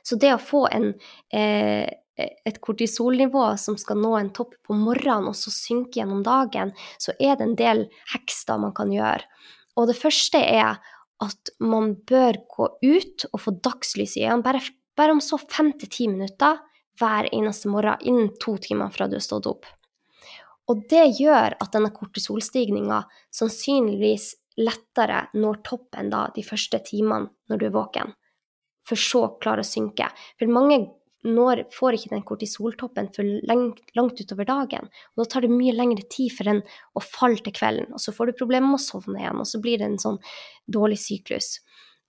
Så det å få en, eh, et kortisolnivå som skal nå en topp på morgenen og så synke gjennom dagen, så er det en del heks da man kan gjøre. Og det første er at man bør gå ut og få dagslys i øynene, bare, bare om så fem til ti minutter hver eneste morgen innen to timer fra du har stått opp. Og det gjør at denne kortisolstigninga sannsynligvis lettere når toppen da de første timene når du er våken for så klare å synke. For mange når, får ikke den kortisoltoppen for langt, langt utover dagen. Og da tar det mye lengre tid for den å falle til kvelden, og så får du problemer med å sovne igjen, og så blir det en sånn dårlig syklus.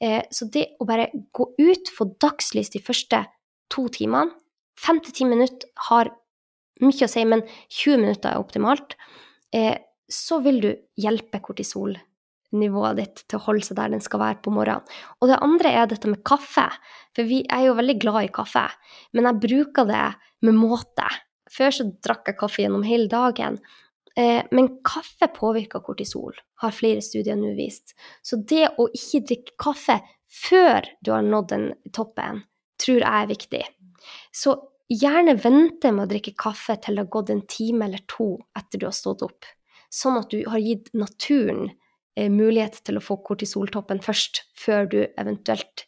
Eh, så det å bare gå ut, få dagslys de første to timene Fem til ti minutter har mye å si, men 20 minutter er optimalt. Eh, så vil du hjelpe kortisol nivået ditt til å holde seg der den skal være på morgenen. Og det andre er dette med kaffe. For vi er jo veldig glad i kaffe, men jeg bruker det med måte. Før så drakk jeg kaffe gjennom hele dagen. Eh, men kaffe påvirker kortisol, har flere studier nå vist. Så det å ikke drikke kaffe før du har nådd den toppen, tror jeg er viktig. Så gjerne vente med å drikke kaffe til det har gått en time eller to etter du har stått opp. Sånn at du har gitt naturen mulighet til å få kortisoltoppen først, før du eventuelt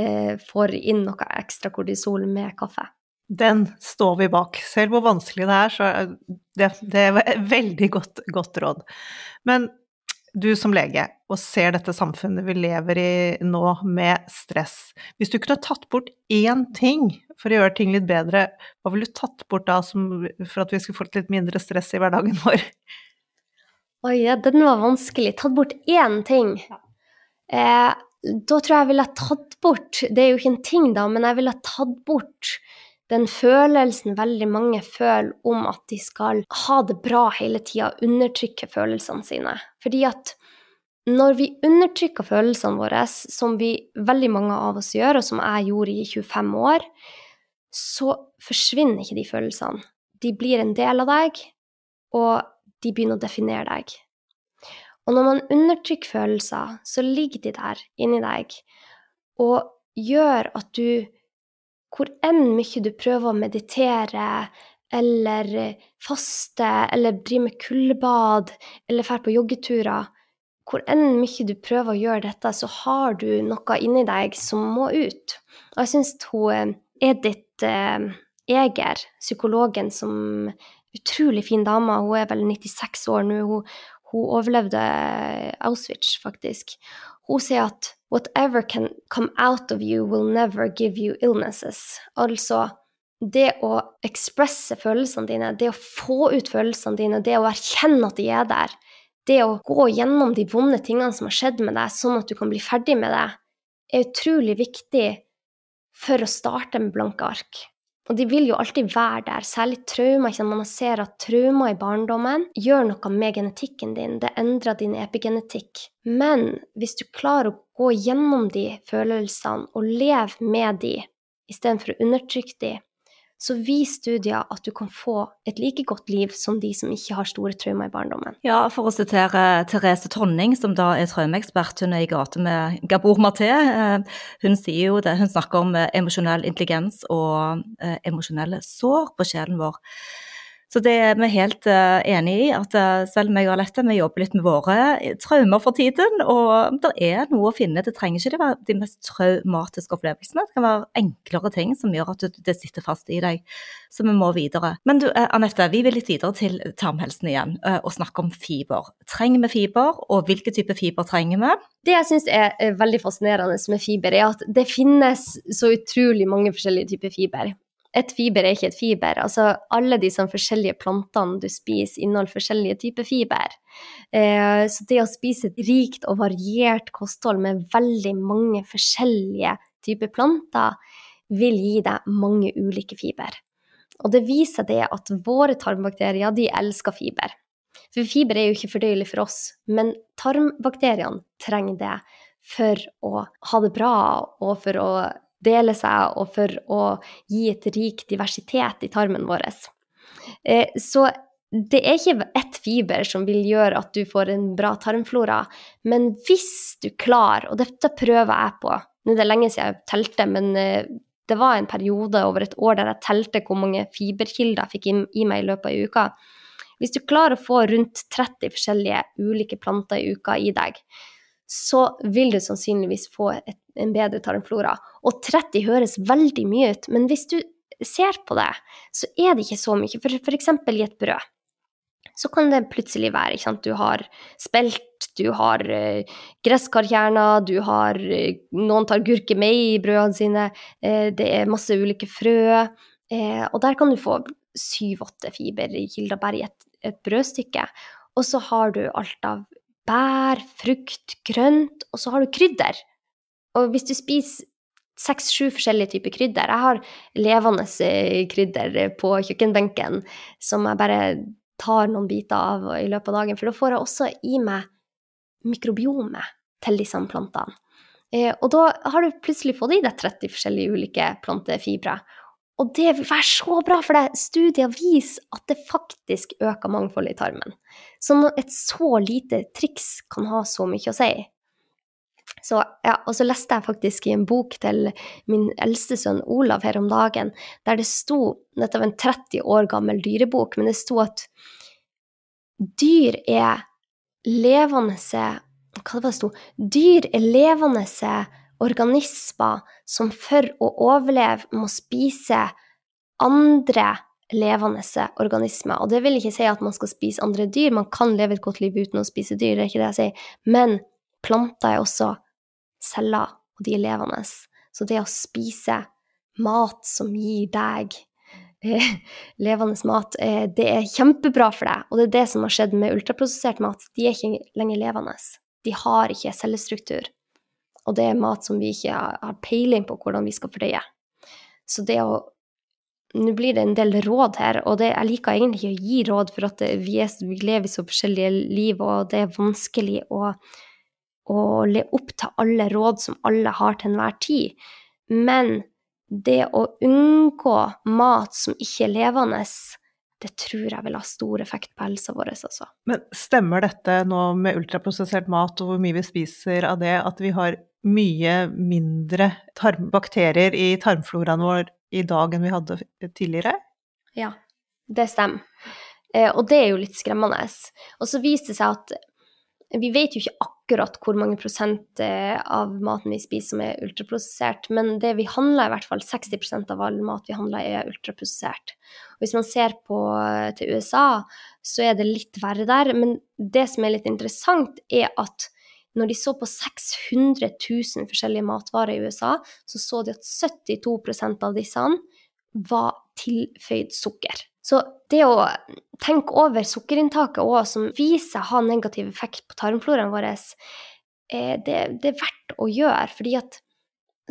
eh, får inn noe ekstra kortisol med kaffe. Den står vi bak. Selv hvor vanskelig det er, så det, det er et veldig godt, godt råd. Men du som lege, og ser dette samfunnet vi lever i nå med stress. Hvis du kunne tatt bort én ting for å gjøre ting litt bedre, hva ville du tatt bort da som, for at vi skulle fått litt mindre stress i hverdagen vår? Oi, ja, den var vanskelig. Tatt bort én ting. Eh, da tror jeg jeg ville tatt bort Det er jo ikke en ting, da, men jeg ville tatt bort den følelsen veldig mange føler om at de skal ha det bra hele tida, undertrykke følelsene sine. Fordi at når vi undertrykker følelsene våre, som vi veldig mange av oss gjør, og som jeg gjorde i 25 år, så forsvinner ikke de følelsene. De blir en del av deg, og de begynner å definere deg. Og når man undertrykker følelser, så ligger de der inni deg og gjør at du hvor enn mye du prøver å meditere eller faste eller drive med kuldebad eller dra på joggeturer, hvor enn mye du prøver å gjøre dette, så har du noe inni deg som må ut. Og jeg syns hun Edith eh, Eger, psykologen som utrolig fin dame, hun er vel 96 år nå, hun, hun overlevde Auschwitz, faktisk. Hun sier at Whatever can come out of you will never give you illnesses. Altså, det å ekspresse følelsene dine, det å få ut følelsene dine, det å erkjenne at de er der, det å gå gjennom de vonde tingene som har skjedd med deg, sånn at du kan bli ferdig med det, er utrolig viktig for å starte med blanke ark. Og de vil jo alltid være der, særlig traumer. Ikke? Man ser at traumer i barndommen gjør noe med genetikken din, det endrer din epigenetikk. Men hvis du klarer å gå gjennom de følelsene og leve med de, istedenfor å undertrykke de, så viser studier at du kan få et like godt liv som de som ikke har store traumer i barndommen. Ja, for å sitere Therese Tonning, som da er traumeekspert, hun er i gate med Gabor Maté. Eh, hun hun snakker om eh, emosjonell intelligens og eh, emosjonelle sår på sjelen vår. Så det er vi helt uh, enig i, at uh, selv om jeg og Alette vi jobber litt med våre traumer for tiden, og det er noe å finne. Det trenger ikke være de mest traumatiske opplevelsene. Det kan være enklere ting som gjør at det sitter fast i deg. Så vi må videre. Men du uh, Anette, vi vil litt videre til tarmhelsen igjen og snakke om fiber. Trenger vi fiber, og hvilke type fiber trenger vi? Det jeg syns er veldig fascinerende med fiber, er at det finnes så utrolig mange forskjellige typer fiber et fiber er ikke et fiber. Altså, alle de sånn forskjellige plantene du spiser, inneholder forskjellige typer fiber. Eh, så det å spise et rikt og variert kosthold med veldig mange forskjellige typer planter, vil gi deg mange ulike fiber. Og det viser det at våre tarmbakterier, de elsker fiber. For fiber er jo ikke fordøyelig for oss, men tarmbakteriene trenger det for å ha det bra og for å dele seg, og for å gi et rik diversitet i tarmen vår. Eh, så det er ikke ett fiber som vil gjøre at du får en bra tarmflora, men hvis du klarer, og dette prøver jeg på Nå er det lenge siden jeg telte, men eh, det var en periode over et år der jeg telte hvor mange fiberkilder jeg fikk i meg i løpet av uka. Hvis du klarer å få rundt 30 forskjellige ulike planter i uka i deg, så vil du sannsynligvis få et, en bedre tarmflora. Og 30 høres veldig mye ut, men hvis du ser på det, så er det ikke så mye. For f.eks. i et brød. Så kan det plutselig være ikke sant? Du har spelt, du har uh, gresskarkjerner, du har uh, Noen tar gurkemeie i brødene sine, uh, det er masse ulike frø. og der kan du få syv-åtte fiberkilder bare i et, et brødstykke. Og så har du alt av bær, frukt, grønt, og så har du krydder. Og hvis du spiser seks-sju forskjellige typer krydder Jeg har levende eh, krydder på kjøkkenbenken som jeg bare tar noen biter av i løpet av dagen, for da får jeg også i meg mikrobiomet til disse plantene. Eh, og da har du plutselig fått i deg 30 forskjellige ulike plantefibre. Og det vil være så bra, for det. studier viser at det faktisk øker mangfoldet i tarmen. Så et så lite triks kan ha så mye å si. Så, ja, og så leste jeg faktisk i en bok til min eldste sønn Olav her om dagen, der det sto Dette var en 30 år gammel dyrebok, men det sto at dyr er levende Hva det var det sto? Dyr er levende organismer som for å overleve må spise andre levende organismer. Og det vil ikke si at man skal spise andre dyr, man kan leve et godt liv uten å spise dyr, det er ikke det jeg sier. Men planter er også celler, og de er levende. Så det å spise mat som gir deg eh, levende mat, eh, det er kjempebra for deg. Og det er det som har skjedd med ultraprosessert mat. De er ikke lenger levende. De har ikke cellestruktur. Og det er mat som vi ikke har peiling på hvordan vi skal fordøye. Så det å nå blir det en del råd her, og det, jeg liker egentlig ikke å gi råd, for at vi, er, vi lever i så forskjellige liv, og det er vanskelig å, å le opp til alle råd som alle har til enhver tid. Men det å unngå mat som ikke er levende, det tror jeg vil ha stor effekt på helsa vår, altså. Men stemmer dette nå med ultraprosessert mat og hvor mye vi spiser av det, at vi har mye mindre bakterier i tarmfloraen vår i dag enn vi hadde tidligere? Ja, det stemmer. Eh, og det er jo litt skremmende. Og så viser det seg at vi vet jo ikke akkurat hvor mange prosent eh, av maten vi spiser som er ultraprosessert, men det vi handler, i hvert fall 60% av all mat vi handler, er ultraprosessert. Og hvis man ser på eh, til USA, så er det litt verre der. Men det som er litt interessant, er at når de så på 600 000 forskjellige matvarer i USA, så så de at 72% av disse var tilføyd sukker. Så det å tenke over sukkerinntaket òg, som viser seg ha negativ effekt på tarmfloraen vår, eh, det, det, er verdt å gjøre. fordi at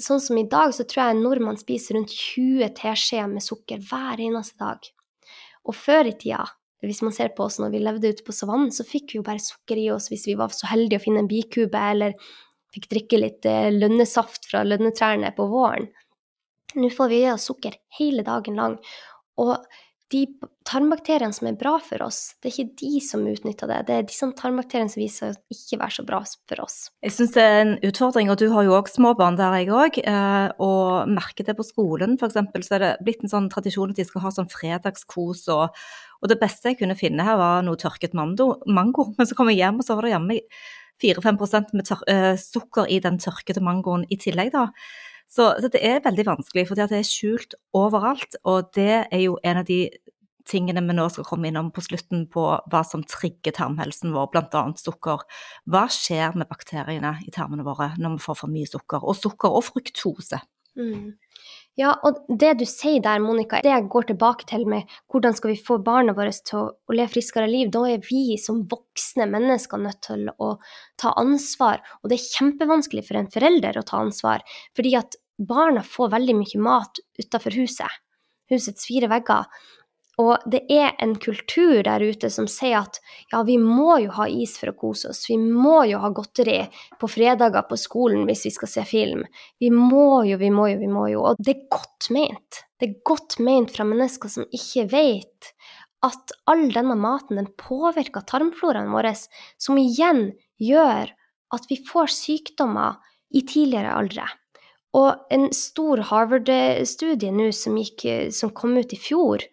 sånn som i dag, så tror jeg en nordmann spiser rundt 20 teskjeer med sukker hver eneste dag. Og før i tida, hvis man ser på oss når vi levde ute på savannen, så fikk vi jo bare sukker i oss hvis vi var så heldige å finne en bikube, eller fikk drikke litt eh, lønnesaft fra lønnetrærne på våren. Nå får vi i oss sukker hele dagen lang. Og de tarmbakteriene som er bra for oss, det er ikke de som utnytter det. Det er disse tarmbakteriene som viser seg å ikke være så bra for oss. Jeg syns det er en utfordring, og du har jo òg småbarn der, jeg òg. Eh, og merker det på skolen, f.eks. Så er det blitt en sånn tradisjon at de skal ha sånn fredagskos. Og, og det beste jeg kunne finne her, var noe tørket mango. mango. Men så kom jeg hjem, og så var det jammen 4-5% med uh, sukker i den tørkede mangoen i tillegg, da. Så, så, det er veldig vanskelig, for det er skjult overalt. Og det er jo en av de tingene vi nå skal komme innom på slutten på hva som trigger tarmhelsen vår, bl.a. sukker. Hva skjer med bakteriene i tarmene våre når vi får for mye sukker? Og sukker og fruktose. Mm. Ja, og det du sier der, Monica, det jeg går tilbake til med hvordan skal vi få barna våre til å, leve friskere liv, da er vi som voksne mennesker nødt til å ta ansvar. Og det er kjempevanskelig for en forelder å ta ansvar, fordi at barna får veldig mye mat utafor huset, husets fire vegger. Og det er en kultur der ute som sier at ja, vi må jo ha is for å kose oss, vi må jo ha godteri på fredager på skolen hvis vi skal se film. Vi må jo, vi må jo, vi må jo. Og det er godt ment. Det er godt ment fra mennesker som ikke vet at all denne maten den påvirker tarmfloraen vår, som igjen gjør at vi får sykdommer i tidligere aldre. Og en stor Harvard-studie nå som, som kom ut i fjor,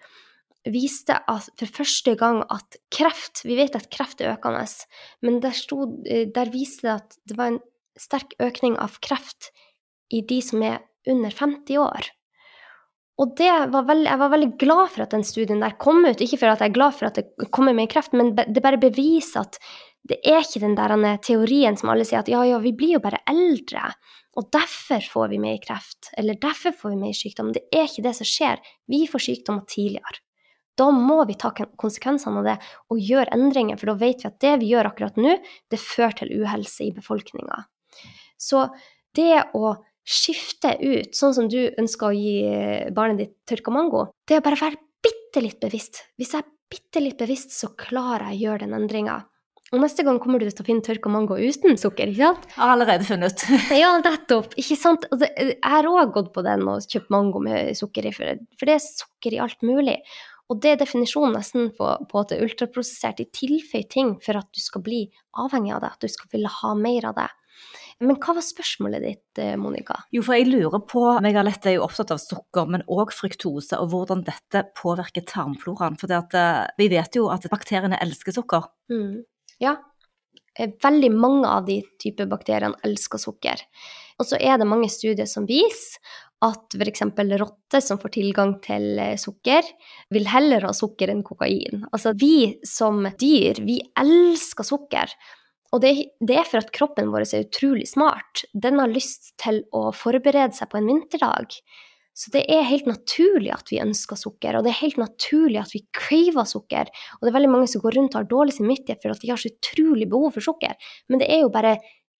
viste for første gang at kreft Vi vet at kreft er økende, men der, stod, eh, der viste det at det var en sterk økning av kreft i de som er under 50 år. Og var veldig, jeg var veldig glad for at den studien der kom ut. Ikke for at jeg er glad for at det kommer med kreft, men det bare beviser at det er ikke den der teorien som alle sier at ja, ja, vi blir jo bare eldre, og derfor får vi mer kreft, eller derfor får vi mer sykdom. Det er ikke det som skjer. Vi får sykdommer tidligere. Da må vi ta konsekvensene av det og gjøre endringer, for da vet vi at det vi gjør akkurat nå, det fører til uhelse i befolkninga. Så det å skifte ut, sånn som du ønsker å gi barnet ditt tørka mango, det er bare å være bitte litt bevisst. Hvis jeg er bitte litt bevisst, så klarer jeg å gjøre den endringa. Og neste gang kommer du til å finne tørka mango uten sukker, ikke sant? Jeg har allerede funnet. ja, nettopp. Ikke sant? Jeg har òg gått på den og kjøpt mango med sukker i, for det er sukker i alt mulig. Og det er definisjonen nesten på, på at det er ultraprosessert. De tilføyer ting for at du skal bli avhengig av det, at du skal ville ha mer av det. Men hva var spørsmålet ditt, eh, Monica? Jo, for jeg lurer på Megalette er jo opptatt av sukker, men òg fruktose, og hvordan dette påvirker tarmfloraen. For eh, vi vet jo at bakteriene elsker sukker. Mm. Ja, eh, veldig mange av de typer bakteriene elsker sukker. Og så er det mange studier som viser at f.eks. rotter som får tilgang til eh, sukker, vil heller ha sukker enn kokain. Altså vi som dyr, vi elsker sukker. Og det, det, er for at kroppen vår er utrolig smart. Den har lyst til å forberede seg på en vinterdag. Så det er helt naturlig at vi ønsker sukker, og det er helt naturlig at vi craver sukker. Og det er veldig mange som går rundt og har dårlig samvittighet for at de har så utrolig behov for sukker. Men det er jo bare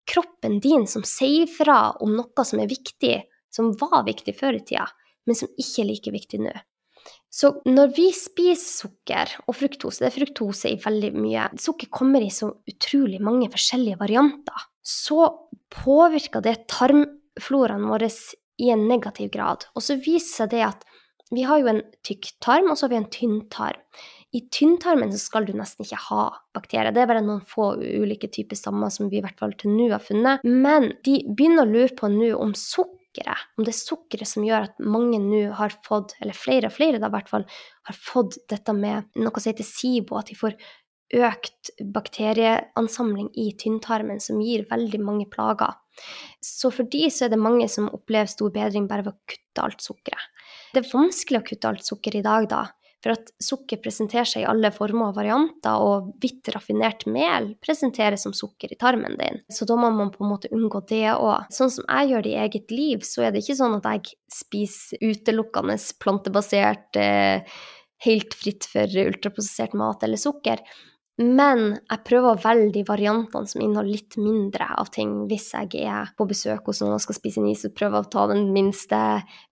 kroppen din som sier fra om noe som er viktig, som var viktig før i tida, men som ikke er like viktig nå. Så når vi spiser sukker og fruktose, det er fruktose i veldig mye Sukker kommer i så utrolig mange forskjellige varianter. Så påvirker det tarmfloraen vår i en negativ grad. Og så viser det at vi har jo en tykk tarm, og så har vi en tynn tarm. I tynntarmen skal du nesten ikke ha bakterier. Det er bare noen få ulike typer stammer som vi i hvert fall til nå har funnet. Men de begynner å lure på nå om sukkeret, om det er sukkeret som gjør at mange nå har fått, eller flere og flere da hvert fall, har fått dette med noe som heter SIBO, at de får økt bakterieansamling i tynntarmen, som gir veldig mange plager. Så for de så er det mange som opplever stor bedring bare ved å kutte alt sukkeret. Det er vanskelig å kutte alt sukker i dag, da. For at sukker presenterer seg i alle former og varianter, og hvitt raffinert mel presenteres som sukker i tarmen din. Så da må man på en måte unngå det òg. Sånn som jeg gjør det i eget liv, så er det ikke sånn at jeg spiser utelukkende plantebasert, eh, helt fritt for ultraprosessert mat eller sukker. Men jeg prøver å velge de variantene som inneholder litt mindre av ting. Hvis jeg er på besøk hos noen og skal spise en is, så prøver jeg å ta den minste.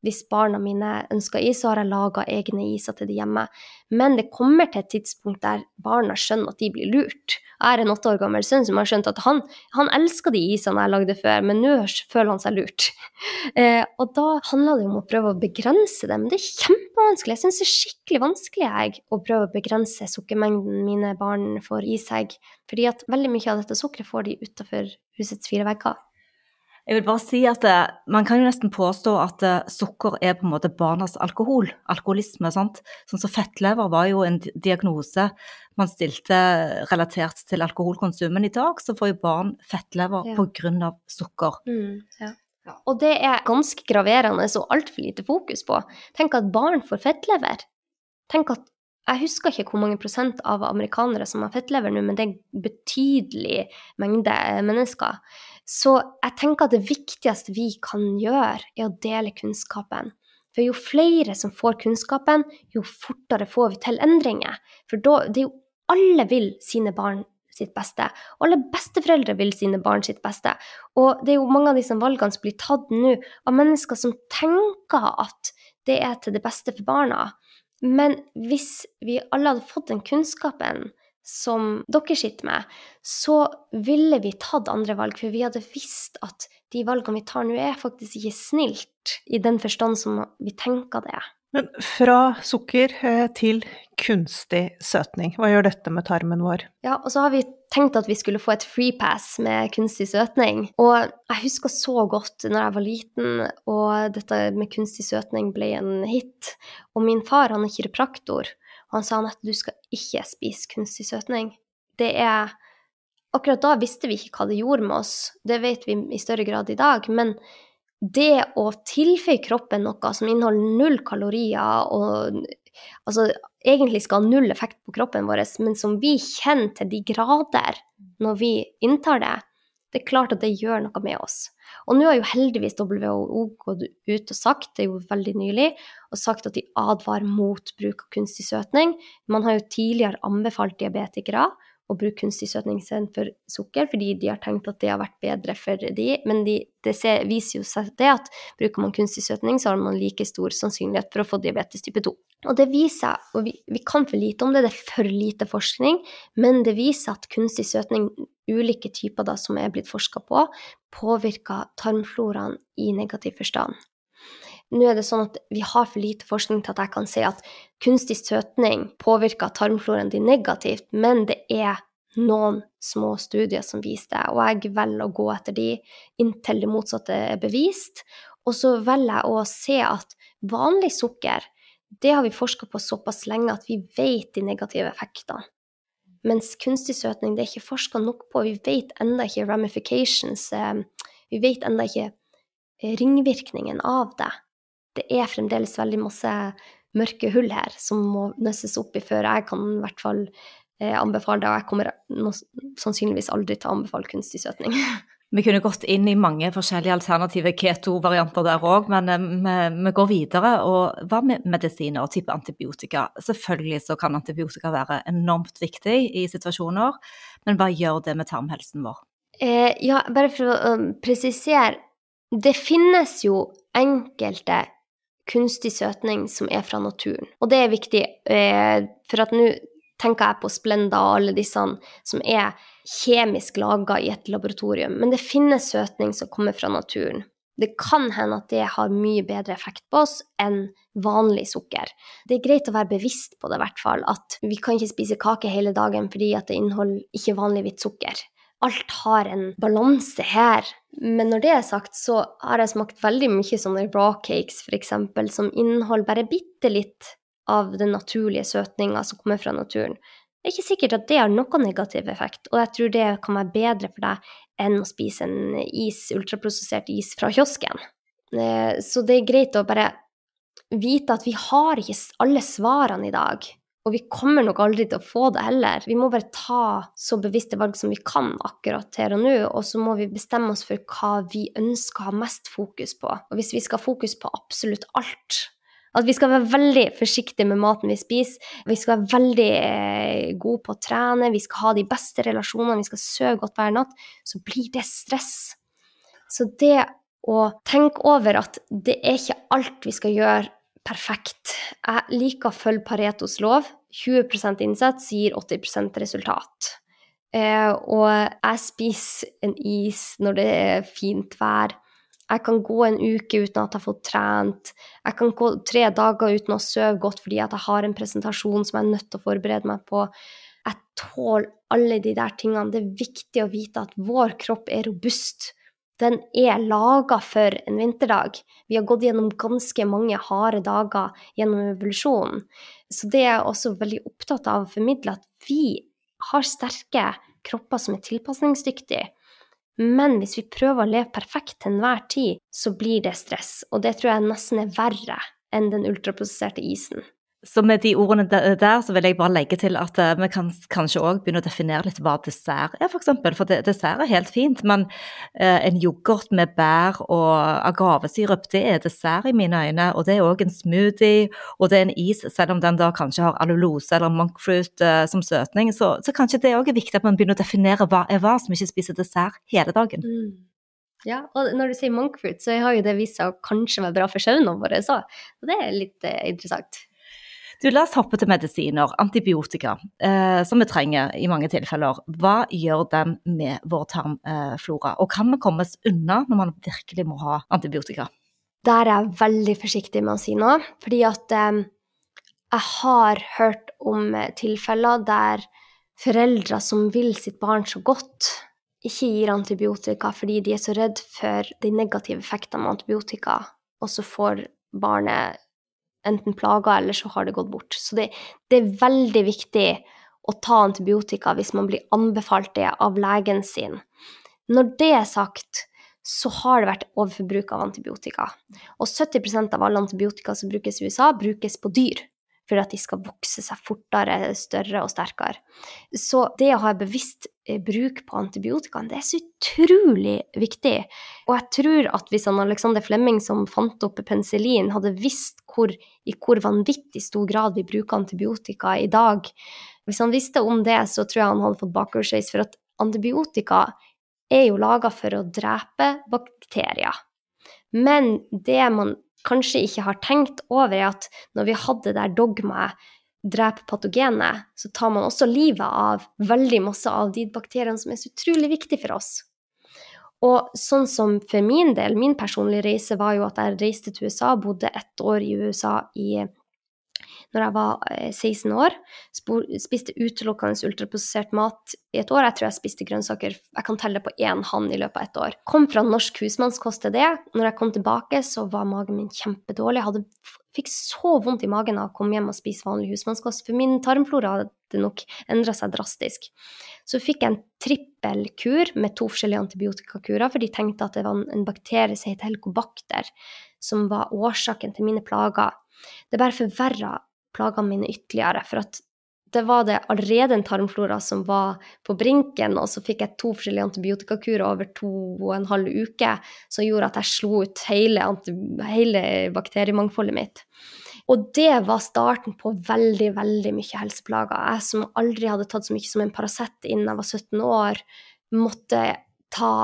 Hvis barna mine ønsker is, så har jeg laga egne iser til de hjemme. Men det kommer til et tidspunkt der barna skjønner at de blir lurt. Jeg er en åtte år gammel sønn som har skjønt at han, han elsker de isene jeg lagde før, men nå føler han seg lurt. Eh, og da handler det om å prøve å begrense det, men det er kjempevanskelig. Jeg syns det er skikkelig vanskelig jeg, å prøve å begrense sukkermengden mine barn får i seg. Fordi at veldig mye av dette sukkeret får de utafor husets fire vegger. Jeg vil bare si at eh, Man kan jo nesten påstå at eh, sukker er på en måte barnas alkohol. Alkoholisme. sant? Sånn som Fettlever var jo en diagnose man stilte relatert til alkoholkonsum. Men i dag så får jo barn fettlever Ja. pga. sukker. Mm, ja. Og det er ganske graverende og altfor lite fokus på. Tenk at barn får fettlever. Tenk at jeg husker ikke hvor mange prosent av amerikanere som har fettlever nå, men det er en betydelig mengde eh, mennesker. Så jeg tenker at det viktigste vi kan gjøre, er å dele kunnskapen. For jo flere som får kunnskapen, jo fortere får vi til endringer. For da, det er jo alle vil sine barn sitt beste. Og alle besteforeldre vil sine barn sitt beste. Og det er jo mange av disse valgene som blir tatt nå av mennesker som tenker at det er til det beste for barna. Men hvis vi alle hadde fått den kunnskapen som dere sitter med, så ville vi tatt andre valg, for vi hadde visst at de valgene vi tar nå, er faktisk ikke snilt, i den forstand som vi tenker det. Men fra sukker eh, til kunstig søtning, hva gjør dette med tarmen vår? Ja, og så har vi tenkt at vi skulle få et free pass med kunstig søtning. Og jeg husker så godt når jeg var liten og dette med kunstig søtning ble en hit. Og min far han er kiropraktor, han sa at du skal ikke spise kunstig søtning. Det er Akkurat da visste vi ikke hva det gjorde med oss, det vet vi i større grad i dag. men det å tilføye kroppen noe som inneholder null kalorier og altså, egentlig skal ha null effekt på kroppen vår, men som vi kjenner til de grader når vi inntar det, det er klart at det gjør noe med oss. Og nå har jo heldigvis WHO gått ut og sagt, det er jo veldig nylig, og sagt at de advarer mot bruk av kunstig søtning. Man har jo tidligere anbefalt diabetikere å bruke kunstig søtning istedenfor sukker, fordi de har tenkt at det har vært bedre for de, men de, det ser, viser jo seg det at bruker man kunstig søtning, så har man like stor sannsynlighet for å få diabetes type 2. Og det viser, og vi, vi kan for lite om det, det er for lite forskning, men det viser at kunstig søtning, ulike typer da, som er blitt forska på, påvirker tarmfloraen i negativ forstand. Nå er det sånn at vi har for lite forskning til at jeg kan si at kunstig søtning påvirker tarmfloraen din negativt, men det er noen små studier som viser det, og jeg velger å gå etter de inntil det motsatte er bevist. Og så velger jeg å se at vanlig sukker, det har vi forska på såpass lenge at vi vet de negative effektene. Mens kunstig søtning det er ikke forska nok på. Vi vet ennå ikke ramifications. eh, Vi vet ennå ikke ringvirkningen av det. Det er fremdeles veldig masse mørke hull her som må nøsses opp i før jeg kan i hvert fall eh, anbefale det. Og jeg kommer sannsynligvis aldri til å anbefale kunstig søtning. Vi kunne gått inn i mange forskjellige alternative keto-varianter der òg, men eh, vi, vi går videre. Og hva med medisiner og type antibiotika? Selvfølgelig så kan antibiotika være enormt viktig i situasjoner, men hva gjør det med tarmhelsen vår? Eh, ja, bare for å um, presisere. Det finnes jo enkelte kunstig søtning som er fra naturen. Og det er viktig, eh, for at nå tenker jeg på Splenda og alle disse som er kjemisk laga i et laboratorium. Men det finnes søtning som kommer fra naturen. Det kan hende at det har mye bedre effekt på oss enn vanlig sukker. Det er greit å være bevisst på det, i hvert fall. At vi kan ikke spise kake hele dagen fordi at det inneholder ikke vanlig hvitt sukker. Alt har en balanse her. Men når det er sagt, så har jeg smakt veldig mye sånne raw cakes, f.eks., som inneholder bare bitte litt av den naturlige søtninga som kommer fra naturen. Det er ikke sikkert at det har noen negativ effekt, og jeg tror det kan være bedre for deg enn å spise en is, ultraprosessert is fra kiosken. Eh, så det er greit å bare vite at vi har ikke alle svarene i dag. Og vi kommer nok aldri til å få det heller. Vi må bare ta så bevisste valg som vi kan akkurat her og nå, og så må vi bestemme oss for hva vi ønsker å ha mest fokus på. Og hvis vi skal ha fokus på absolutt alt, at vi skal være veldig forsiktige med maten vi spiser. Vi skal være veldig eh, gode på å trene, vi skal ha de beste relasjonene, vi skal sove godt hver natt. Så blir det stress. Så det å tenke over at det er ikke alt vi skal gjøre perfekt. Jeg liker å følge Paretos lov. 20% innsats gir 80% resultat. Eh, og jeg spiser en is når det er fint vær. Jeg kan gå en uke uten at jeg har fått trent. Jeg kan gå tre dager uten å sove godt fordi jeg har en presentasjon som jeg er nødt til å forberede meg på. Jeg tåler alle de der tingene. Det er viktig å vite at vår kropp er robust. Den er laga for en vinterdag. Vi har gått gjennom ganske mange harde dager gjennom evolusjonen. Så det er jeg også veldig opptatt av å formidle, at vi har sterke kropper som er tilpasningsdyktige. Men hvis vi prøver å leve perfekt til enhver tid, så blir det stress. Og det tror jeg nesten er verre enn den ultraprosesserte isen. Så med de ordene der, så vil jeg bare legge til at eh, vi kan kanskje òg begynne å definere litt hva dessert er, f.eks. For, eksempel. for dessert er helt fint, men eh, en yoghurt med bær og agavesirup, det er dessert i mine øyne. Og det er òg en smoothie, og det er en is, selv om den da kanskje har alulose eller monkfruit eh, som søtning. Så, så kanskje det òg er viktig at man begynner å definere hva er hva som ikke spiser dessert hele dagen. Mm. Ja, og når du sier monkfruit, så har jo det vist seg å kanskje være bra for søvnene vår òg. Og det er litt eh, interessant. Du, La oss hoppe til medisiner, antibiotika, eh, som vi trenger i mange tilfeller. Hva gjør den med vår tarmflora, og kan vi komme oss unna når man virkelig må ha antibiotika? Der er jeg veldig forsiktig med å si noe, fordi at eh, jeg har hørt om tilfeller der foreldre som vil sitt barn så godt, ikke gir antibiotika fordi de er så redd for de negative effektene med antibiotika, og så får barnet enten plager, eller så har det gått bort. Så det, det, er veldig viktig å ta antibiotika hvis man blir anbefalt det av legen sin. Når det er sagt, så har det vært overforbruk av antibiotika. Og 70% av alle antibiotika som brukes i USA, brukes på dyr for at de skal vokse seg fortere, større og sterkere. Så det å ha bevisst eh, bruk på antibiotika, det er så utrolig viktig. Og jeg tror at hvis han Alexander Flemming, som fant opp penicillin, hadde visst hvor, i hvor vanvittig stor grad vi bruker antibiotika i dag Hvis han visste om det, så tror jeg han hadde fått bakoversveis, for at antibiotika er jo laga for å drepe bakterier. Men det man kanskje ikke har tenkt over, er at når vi hadde det der dogmaet drepe patogenet, så tar man også livet av veldig masse av de bakteriene som er så utrolig viktige for oss. Og sånn som for min del, min personlige reise var jo at jeg reiste til USA, bodde ett år i USA i når jeg var 16 eh, år. Spiste utelukkende ultraprosessert mat i et år. Jeg tror jeg spiste grønnsaker jeg kan telle på én hånd i løpet av et år. Kom fra norsk husmannskost til det. Når jeg kom tilbake, så var magen min kjempedårlig. Jeg hadde, fikk så vondt i magen av å komme hjem og spise vanlig husmannskost, for min tarmflora hadde nok endra seg drastisk. Så fikk jeg en trippelkur med to forskjellige antibiotikakurer, for de tenkte at det var en bakterie som het helikobakter, som var årsaken til mine plager. Det bare forverra plagene mine ytterligere. For at det var det allerede en tarmflora som var på brinken, og så fikk jeg to forskjellige antibiotikakurer over to og en halv uke, som gjorde at jeg slo ut hele, hele bakteriemangfoldet mitt. Og det var starten på veldig, veldig mye helseplager. Jeg som aldri hadde tatt så mye som en Paracet innen jeg var 17 år, måtte ta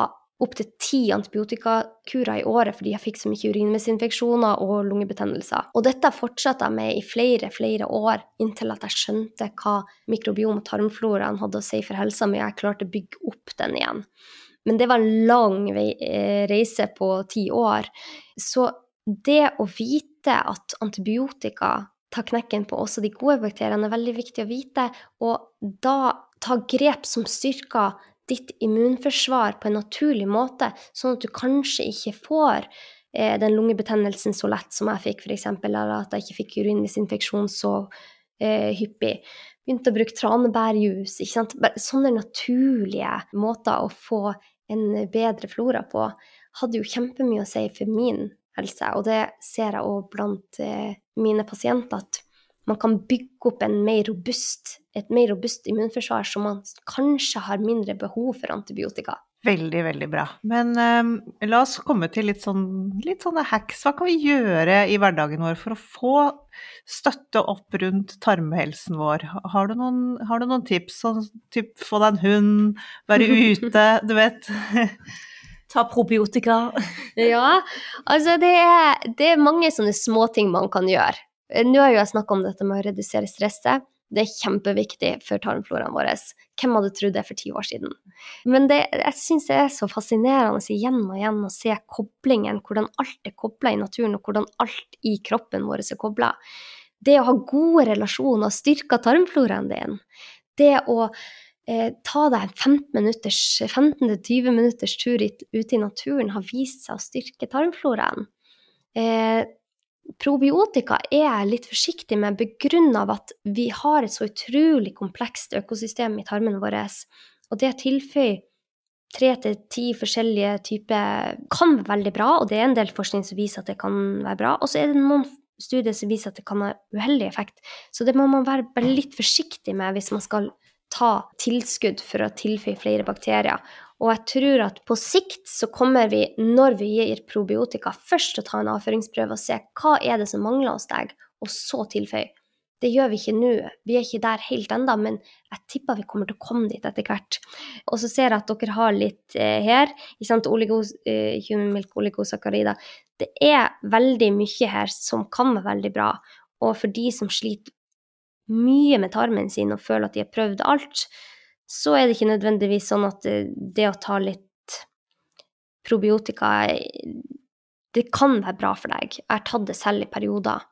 opptil ti antibiotikakurer i året fordi jeg fikk så mye urinveisinfeksjoner og lungebetennelser. Og dette fortsatte jeg med i flere, flere år, inntil at jeg skjønte hva mikrobiom og tarmfloraen hadde å si for helsa mi, og jeg klarte å bygge opp den igjen. Men det var en lang eh, reise på ti år. Så det å vite at antibiotika tar knekken på også de gode bakteriene, er veldig viktig å vite. Og da ta grep som styrker ditt immunforsvar på en naturlig måte, sånn at du kanskje ikke får eh, den lungebetennelsen så lett som jeg fikk, f.eks., eller at jeg ikke fikk urinveisinfeksjon så eh, hyppig. Begynte å bruke tranebærjus. ikke sant? Sånne naturlige måter å få en bedre flora på hadde jo kjempemye å si for min helse, og det ser jeg òg blant eh, mine pasienter, at man kan bygge opp mer robust, et mer robust immunforsvar, så man kanskje har mindre behov for antibiotika. Veldig, veldig bra. Men um, la oss komme til litt, sånn, litt sånne hacks. Hva kan vi gjøre i hverdagen vår for å få støtte opp rundt tarmhelsen vår? Har du noen, har du noen tips? Sånn typ få deg en hund, være ute, du vet. Ta probiotika. ja, altså det er, det er mange sånne småting man kan gjøre. Eh, nå har jo jeg snakka om dette med å redusere stresset. Det er kjempeviktig for tarmfloraen vår. Hvem hadde trodd det for ti år siden? Men det, jeg syns det er så fascinerende igjen og igjen å se koblingen, hvordan alt er kobla i naturen, og hvordan alt i kroppen vår er kobla. Det å ha gode relasjoner styrke tarmfloraen din. Det å eh, ta deg en 15-20 minutters tur ute i naturen har vist seg å styrke tarmfloraen. Eh, Probiotika er jeg litt forsiktig med begrunnet av at vi har et så utrolig komplekst økosystem i tarmen vår, og det å tre til ti forskjellige typer kan være veldig bra, og det er en del forskning som viser at det kan være bra, og så er det noen studier som viser at det kan ha uheldig effekt. Så det må man være litt forsiktig med hvis man skal ta tilskudd for å tilføye flere bakterier. Og jeg tror at på sikt så kommer vi, når vi gir probiotika, først å ta en avføringsprøve og se hva er det som mangler hos deg, og så tilføye. Det gjør vi ikke nå, vi er ikke der helt ennå, men jeg tipper vi kommer til å komme dit etter hvert. Og så ser jeg at dere har litt eh, her, ikke sant, oligos, eh, human milk oligosakarida. Det er veldig mye her som kan være veldig bra, og for de som sliter mye med tarmen sin og føler at de har prøvd alt, så er det ikke nødvendigvis sånn at det å ta litt probiotika Det kan være bra for deg. Jeg har tatt det selv i perioder.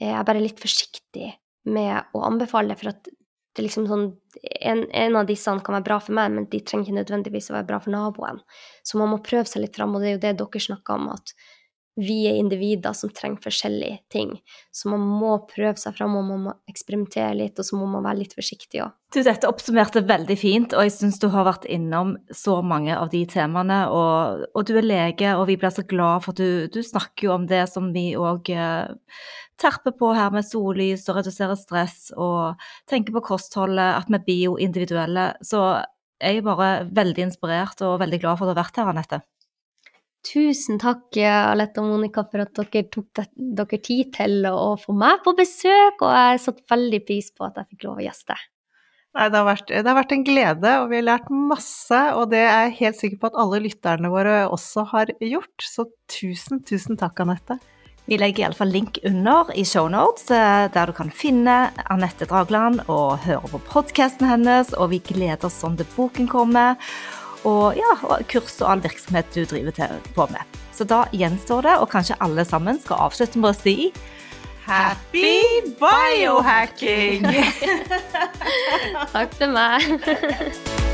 Jeg er bare litt forsiktig med å anbefale, for at det er liksom sånn en, en, av disse kan være bra for meg, men de trenger ikke nødvendigvis å være bra for naboen. Så man må prøve seg litt fram, og det er jo det dere snakker om, at vi er individer som trenger forskjellige ting. Så man må prøve seg fram, og man må eksperimentere litt, og så må man være litt forsiktig òg. Du, dette oppsummerte veldig fint, og jeg syns du har vært innom så mange av de temaene. Og, og du er lege, og vi blir så glad for at du, du snakker jo om det som vi òg eh, terper på her med sollys og reduserer stress, og tenker på kostholdet, at vi er bioindividuelle. Så jeg er bare veldig inspirert og veldig glad for at du har vært her, Anette. Tusen takk, Alette og Monica, for at dere tok dere tid til å få meg på besøk, og jeg satte veldig pris på at jeg fikk lov å gjeste. Nei, det har, vært, det har, vært, en glede, og vi har lært masse, og det er jeg helt sikker på at alle lytterne våre også har gjort. Så tusen, tusen takk, Anette. Vi legger iallfall link under i shownotes, eh, der du kan finne Anette Dragland og høre på podkasten hennes, og vi gleder oss sånn til boken kommer og, ja, og kurs og all virksomhet du driver til, på med. Så da gjenstår det, og kanskje alle sammen skal avslutte med å si Happy biohacking! Takk til meg.